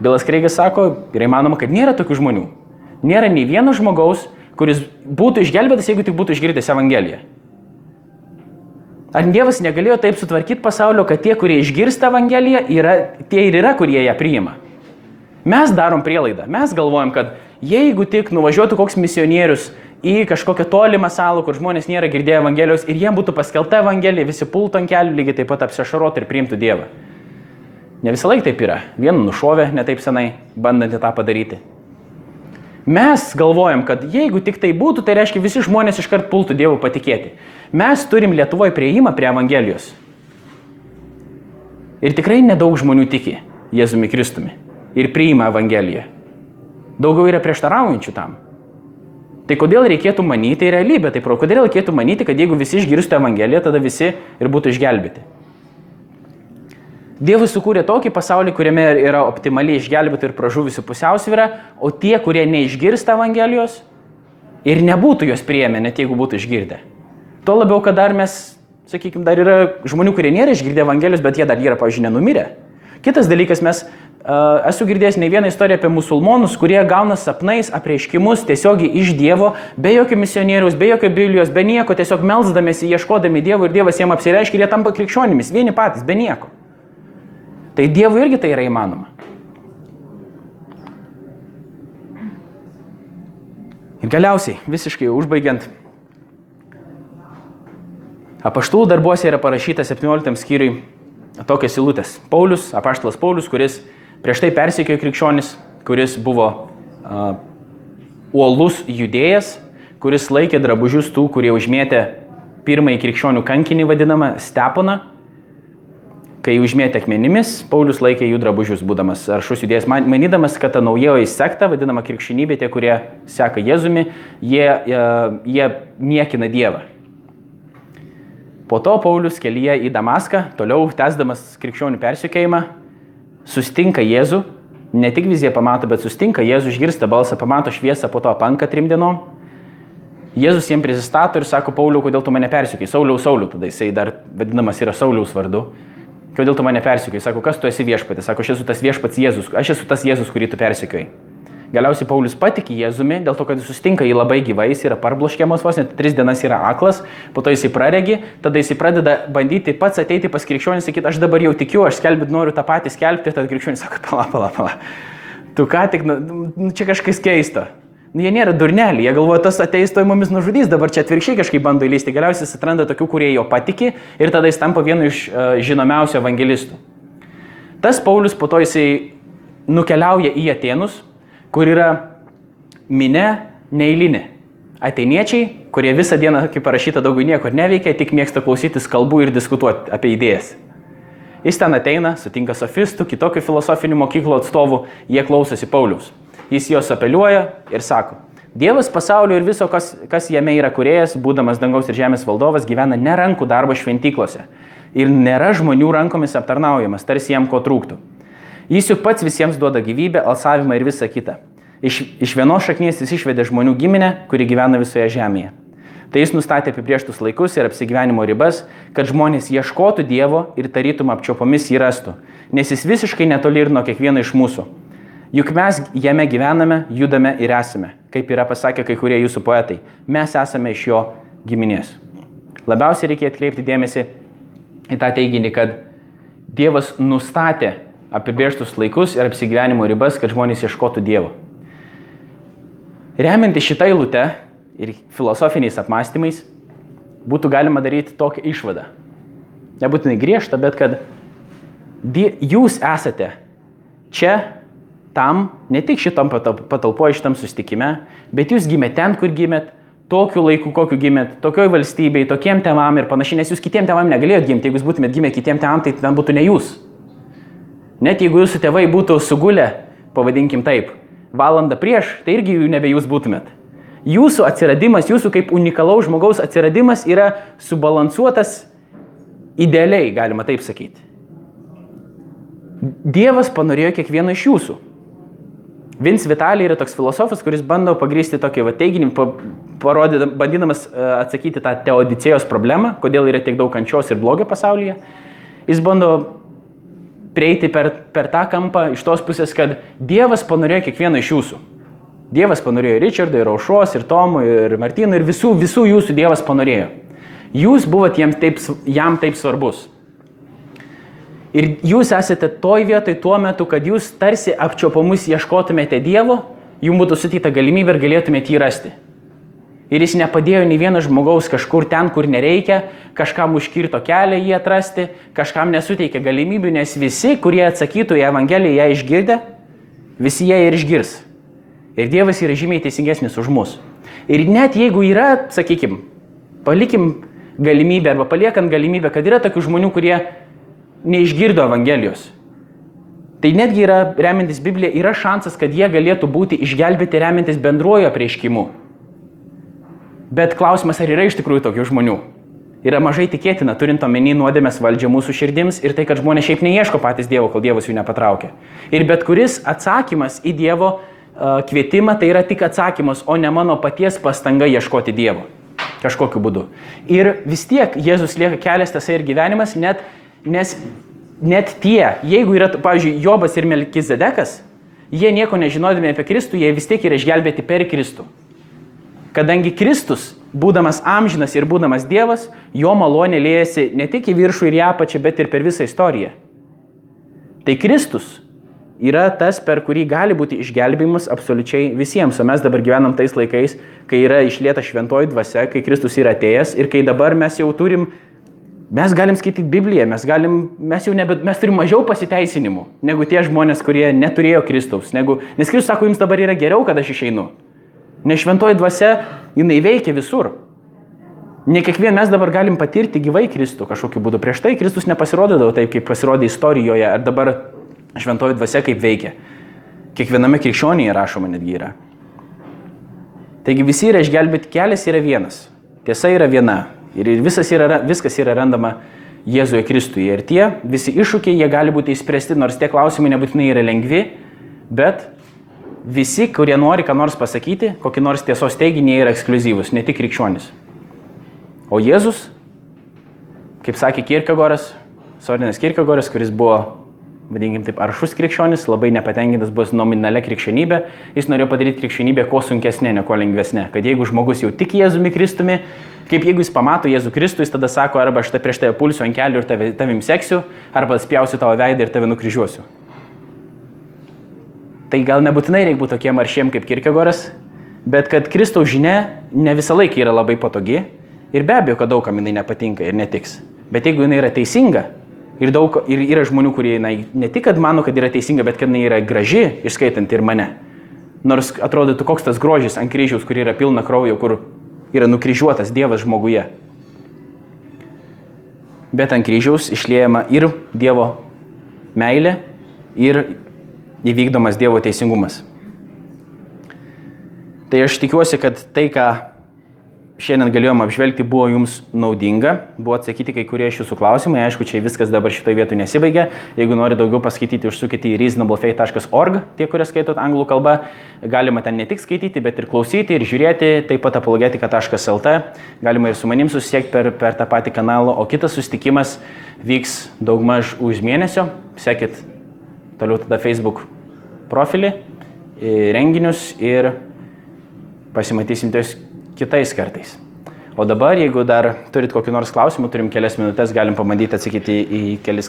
Bilas Kreigas sako, yra įmanoma, kad nėra tokių žmonių. Nėra nei vieno žmogaus, kuris būtų išgelbėtas, jeigu tik būtų išgirdęs Evangeliją. Ar Dievas negalėjo taip sutvarkyti pasaulio, kad tie, kurie išgirsta Evangeliją, yra, tie ir yra, kurie ją priima? Mes darom prielaidą. Mes galvojam, kad jeigu tik nuvažiuotų koks misionierius į kažkokią tolimą salą, kur žmonės nėra girdėję Evangelijos ir jiems būtų paskelbta Evangelija, visi pultų ant kelių lygiai taip pat apsišaroti ir priimtų Dievą. Ne visą laiką taip yra. Vienu nušovė netaip senai, bandant tą padaryti. Mes galvojam, kad jeigu tik tai būtų, tai reiškia visi žmonės iškart pultų Dievu patikėti. Mes turim Lietuvoje prieimą prie Evangelijos. Ir tikrai nedaug žmonių tiki Jėzumi Kristumi ir priima Evangeliją. Daugiau yra prieštaraujančių tam. Tai kodėl reikėtų manyti realybę? Tai pro, kodėl reikėtų manyti, kad jeigu visi išgirstų Evangeliją, tada visi ir būtų išgelbėti? Dievas sukūrė tokį pasaulį, kuriame yra optimaliai išgelbėti ir pražuvusių pusiausvyrą, o tie, kurie neišgirsta Evangelijos ir nebūtų jos prieėmę, net jeigu būtų išgirdę. Tuo labiau, kad dar mes, sakykime, dar yra žmonių, kurie nėra išgirdę Evangelijos, bet jie dar yra, pažiūrėjau, nenumirę. Kitas dalykas, mes uh, esu girdėjęs ne vieną istoriją apie musulmonus, kurie gauna sapnais apreiškimus tiesiogiai iš Dievo, be jokio misionieriaus, be jokio Biblijos, be nieko, tiesiog melzdamėsi, ieškodami Dievo ir Dievas jiems apsireiškia ir jie tampa krikščionimis, vieni patys, be nieko. Tai Dievui irgi tai yra įmanoma. Ir galiausiai, visiškai užbaigiant, apaštų darbuose yra parašyta 17 skyriui tokias eilutės. Paulius, apaštalas Paulius, kuris prieš tai persikėjo krikščionis, kuris buvo uh, uolus judėjas, kuris laikė drabužius tų, kurie užmėtė pirmąjį krikščionių kankinį vadinamą Steponą. Kai užmėtė akmenimis, Paulius laikė jų drabužius, būdamas aršus judėjas, manydamas, kad ta naujoji sekta, vadinama krikščionybė, tie, kurie seka Jėzumi, jie, jie, jie niekina Dievą. Po to Paulius kelyje į Damaską, toliau tęsdamas krikščionių persikėjimą, sustinka Jėzų, ne tik viziją pamato, bet sustinka Jėzų, išgirsta balsą, pamato šviesą, po to panka trim dienom. Jėzus jiems prisistato ir sako, Pauliau, kodėl tu mane persikėjai? Sauliau, Sauliau, tada jisai dar vadinamas yra Sauliaus vardu. Kodėl tu mane persikėjai? Sako, kas tu esi viešpatis? Sako, aš esu tas viešpats Jėzus, aš esu tas Jėzus, kurį tu persikėjai. Galiausiai Paulius patikė Jėzumi, dėl to, kad jis sustinka jį labai gyvai, jis yra parbloškiamas vos, net tris dienas yra aklas, po to jisai praregi, tada jisai pradeda bandyti pats ateiti pas krikščionį, sakyti, aš dabar jau tikiu, aš skelbit noriu tą patį skelbti, tada krikščionis sako, pala, pala, pala. Tu ką tik, nu, nu, čia kažkas keista. Nu, jie nėra durneliai, jie galvoja, tas ateis to mumis nužudys, dabar čia atvirkščiai kažkaip bando įlysti, galiausiai jis atranda tokių, kurie jo patiki ir tada jis tampa vienu iš uh, žinomiausių evangelistų. Tas Paulius po to jisai nukeliauja į Atenus, kur yra minė neįlinė. Ateiniečiai, kurie visą dieną, kaip parašyta, daugiau nieko neveikia, tik mėgsta klausytis kalbų ir diskutuoti apie idėjas. Jis ten ateina, sutinka sofistų, kitokių filosofinių mokyklų atstovų, jie klausosi Paulius. Jis juos apeliuoja ir sako, Dievas pasaulio ir viso, kas, kas jame yra kuriejas, būdamas dangaus ir žemės valdovas, gyvena ne rankų darbo šventyklose ir nėra žmonių rankomis aptarnaujamas, tarsi jam ko trūktų. Jis juk pats visiems duoda gyvybę, alsavimą ir visą kitą. Iš, iš vienos šaknies jis išvedė žmonių giminę, kuri gyvena visoje žemėje. Tai jis nustatė apibrieštus laikus ir apsigyvenimo ribas, kad žmonės ieškotų Dievo ir tarytum apčiopomis jį rastų, nes jis visiškai netoli ir nuo kiekvieno iš mūsų. Juk mes jame gyvename, judame ir esame, kaip yra pasakę kai kurie jūsų poetai. Mes esame iš jo giminės. Labiausiai reikia atkreipti dėmesį į tą teiginį, kad Dievas nustatė apibrieštus laikus ir apsigyvenimo ribas, kad žmonės ieškotų Dievo. Remiantis šitą eilutę ir filosofiniais apmąstymais, būtų galima daryti tokią išvadą. Nebūtinai griežtą, bet kad jūs esate čia tam, ne tik šitam patalpoje, šitam sustikime, bet jūs gimėte ten, kur gimėt, tokiu laiku, kokiu gimėt, tokioj valstybei, tokiem temam ir panašiai, nes jūs kitiem temam negalėjot gimti, jeigu jūs būtumėt gimę kitiem temam, tai ten būtų ne jūs. Net jeigu jūsų tėvai būtų sugulę, pavadinkim taip, valandą prieš, tai irgi jų nebe jūs būtumėt. Jūsų atsiradimas, jūsų kaip unikalaus žmogaus atsiradimas yra subalansuotas idealiai, galima taip sakyti. Dievas panorėjo kiekvieną iš jūsų. Vins Vitalij yra toks filosofas, kuris bando pagrysti tokį va, teiginį, parodė, bandydamas e, atsakyti tą teodicėjos problemą, kodėl yra tiek daug kančios ir blogio pasaulyje. Jis bando prieiti per, per tą kampą iš tos pusės, kad Dievas panorėjo kiekvieną iš jūsų. Dievas panorėjo ir Richardui, ir Aušos, ir Tomui, ir Martynui, ir visų, visų jūsų Dievas panorėjo. Jūs buvote taip, jam taip svarbus. Ir jūs esate toj vietoj tuo metu, kad jūs tarsi apčiopamus ieškotumėte Dievo, jums būtų suteikta galimybė ir galėtumėte jį rasti. Ir jis nepadėjo nei vieno žmogaus kažkur ten, kur nereikia, kažkam užkirto kelią jį atrasti, kažkam nesuteikė galimybių, nes visi, kurie atsakytų į Evangeliją, ją išgirdę, visi ją ir išgirs. Ir Dievas yra žymiai teisingesnis už mus. Ir net jeigu yra, sakykim, palikim galimybę arba paliekant galimybę, kad yra tokių žmonių, kurie neišgirdo Evangelijos. Tai netgi yra, remiantis Biblija, yra šansas, kad jie galėtų būti išgelbėti remiantis bendruoju apreiškimu. Bet klausimas, ar yra iš tikrųjų tokių žmonių? Yra mažai tikėtina, turint omeny nuodėmės valdžią mūsų širdims ir tai, kad žmonės šiaip neieško patys Dievo, kol Dievas jų nepatraukia. Ir bet kuris atsakymas į Dievo uh, kvietimą tai yra tik atsakymas, o ne mano paties pastanga ieškoti Dievo. Kažkokiu būdu. Ir vis tiek Jėzus lieka kelias tasai ir gyvenimas, net, nes net tie, jeigu yra, pavyzdžiui, Jobas ir Melkizedekas, jie nieko nežinodami apie Kristų, jie vis tiek yra išgelbėti per Kristų. Kadangi Kristus, būdamas amžinas ir būdamas Dievas, jo malonė lėjasi ne tik į viršų ir į apačią, bet ir per visą istoriją. Tai Kristus yra tas, per kurį gali būti išgelbėjimas absoliučiai visiems. O mes dabar gyvenam tais laikais, kai yra išlieta šventoji dvasia, kai Kristus yra atėjęs ir kai dabar mes jau turim, mes galim skaityti Bibliją, mes, galim, mes jau nebe, mes turim mažiau pasiteisinimų negu tie žmonės, kurie neturėjo Kristaus. Negu, nes Kristus sako, jums dabar yra geriau, kad aš išeinu. Nes šventoji dvasia, jinai veikia visur. Ne kiekvien mes dabar galim patirti gyvai Kristų kažkokiu būdu. Prieš tai Kristus nepasirodydavo taip, kaip pasirodė istorijoje, ar dabar šventoji dvasia kaip veikia. Kiekviename krikščionėje rašoma netgi yra. Taigi visi yra išgelbėti, kelias yra vienas. Tiesa yra viena. Ir visas yra, viskas yra randama Jėzuje Kristuje. Ir tie visi iššūkiai, jie gali būti įspręsti, nors tie klausimai nebūtinai yra lengvi, bet visi, kurie nori ką nors pasakyti, kokį nors tiesos teiginį, yra ekskluzyvus, ne tik krikščionis. O Jėzus, kaip sakė Kirkegoras, Sorinas Kirkegoras, kuris buvo, vadinkim taip, aršus krikščionis, labai nepatenkintas buvo nominalia krikščionybė, jis norėjo padaryti krikščionybę kuo sunkesnė, ne kuo lengvesnė. Kad jeigu žmogus jau tik Jėzumi Kristumi, kaip jeigu jis pamato Jėzų Kristų, jis tada sako, arba aš tai prieš tave pulsiu ant kelių ir tave, tavim seksiu, arba spjausiu tavo veidą ir tave nukryžiuosiu. Tai gal nebūtinai reikia būti tokiem aršiem kaip Kirkegoras, bet kad Kristaus žinia ne visą laiką yra labai patogi ir be abejo, kad daugam jinai nepatinka ir netiks. Bet jeigu jinai yra teisinga ir, daug, ir yra žmonių, kurie jinai, ne tik, kad mano, kad yra teisinga, bet kad jinai yra graži, išskaitant ir mane. Nors atrodytų koks tas grožis ant kryžiaus, kur yra pilna kraujo, kur yra nukryžiuotas Dievas žmoguje. Bet ant kryžiaus išliejama ir Dievo meilė, ir įvykdomas Dievo teisingumas. Tai aš tikiuosi, kad tai, ką šiandien galėjom apžvelgti, buvo jums naudinga, buvo atsakyti kai kurie iš jūsų klausimai, aišku, čia viskas dabar šitoje vietoje nesibaigia. Jeigu nori daugiau paskaityti, užsukite į reasonablefaith.org, tie, kurie skaitot anglų kalbą, galima ten ne tik skaityti, bet ir klausyti ir žiūrėti, taip pat apologetika.lt, galima ir su manim susisiekti per, per tą patį kanalą, o kitas susitikimas vyks daugmaž už mėnesio, sekit toliau tada Facebook profilį, renginius ir pasimatysim ties kitais kartais. O dabar, jeigu dar turit kokį nors klausimą, turim kelias minutės, galim pabandyti atsakyti į kelis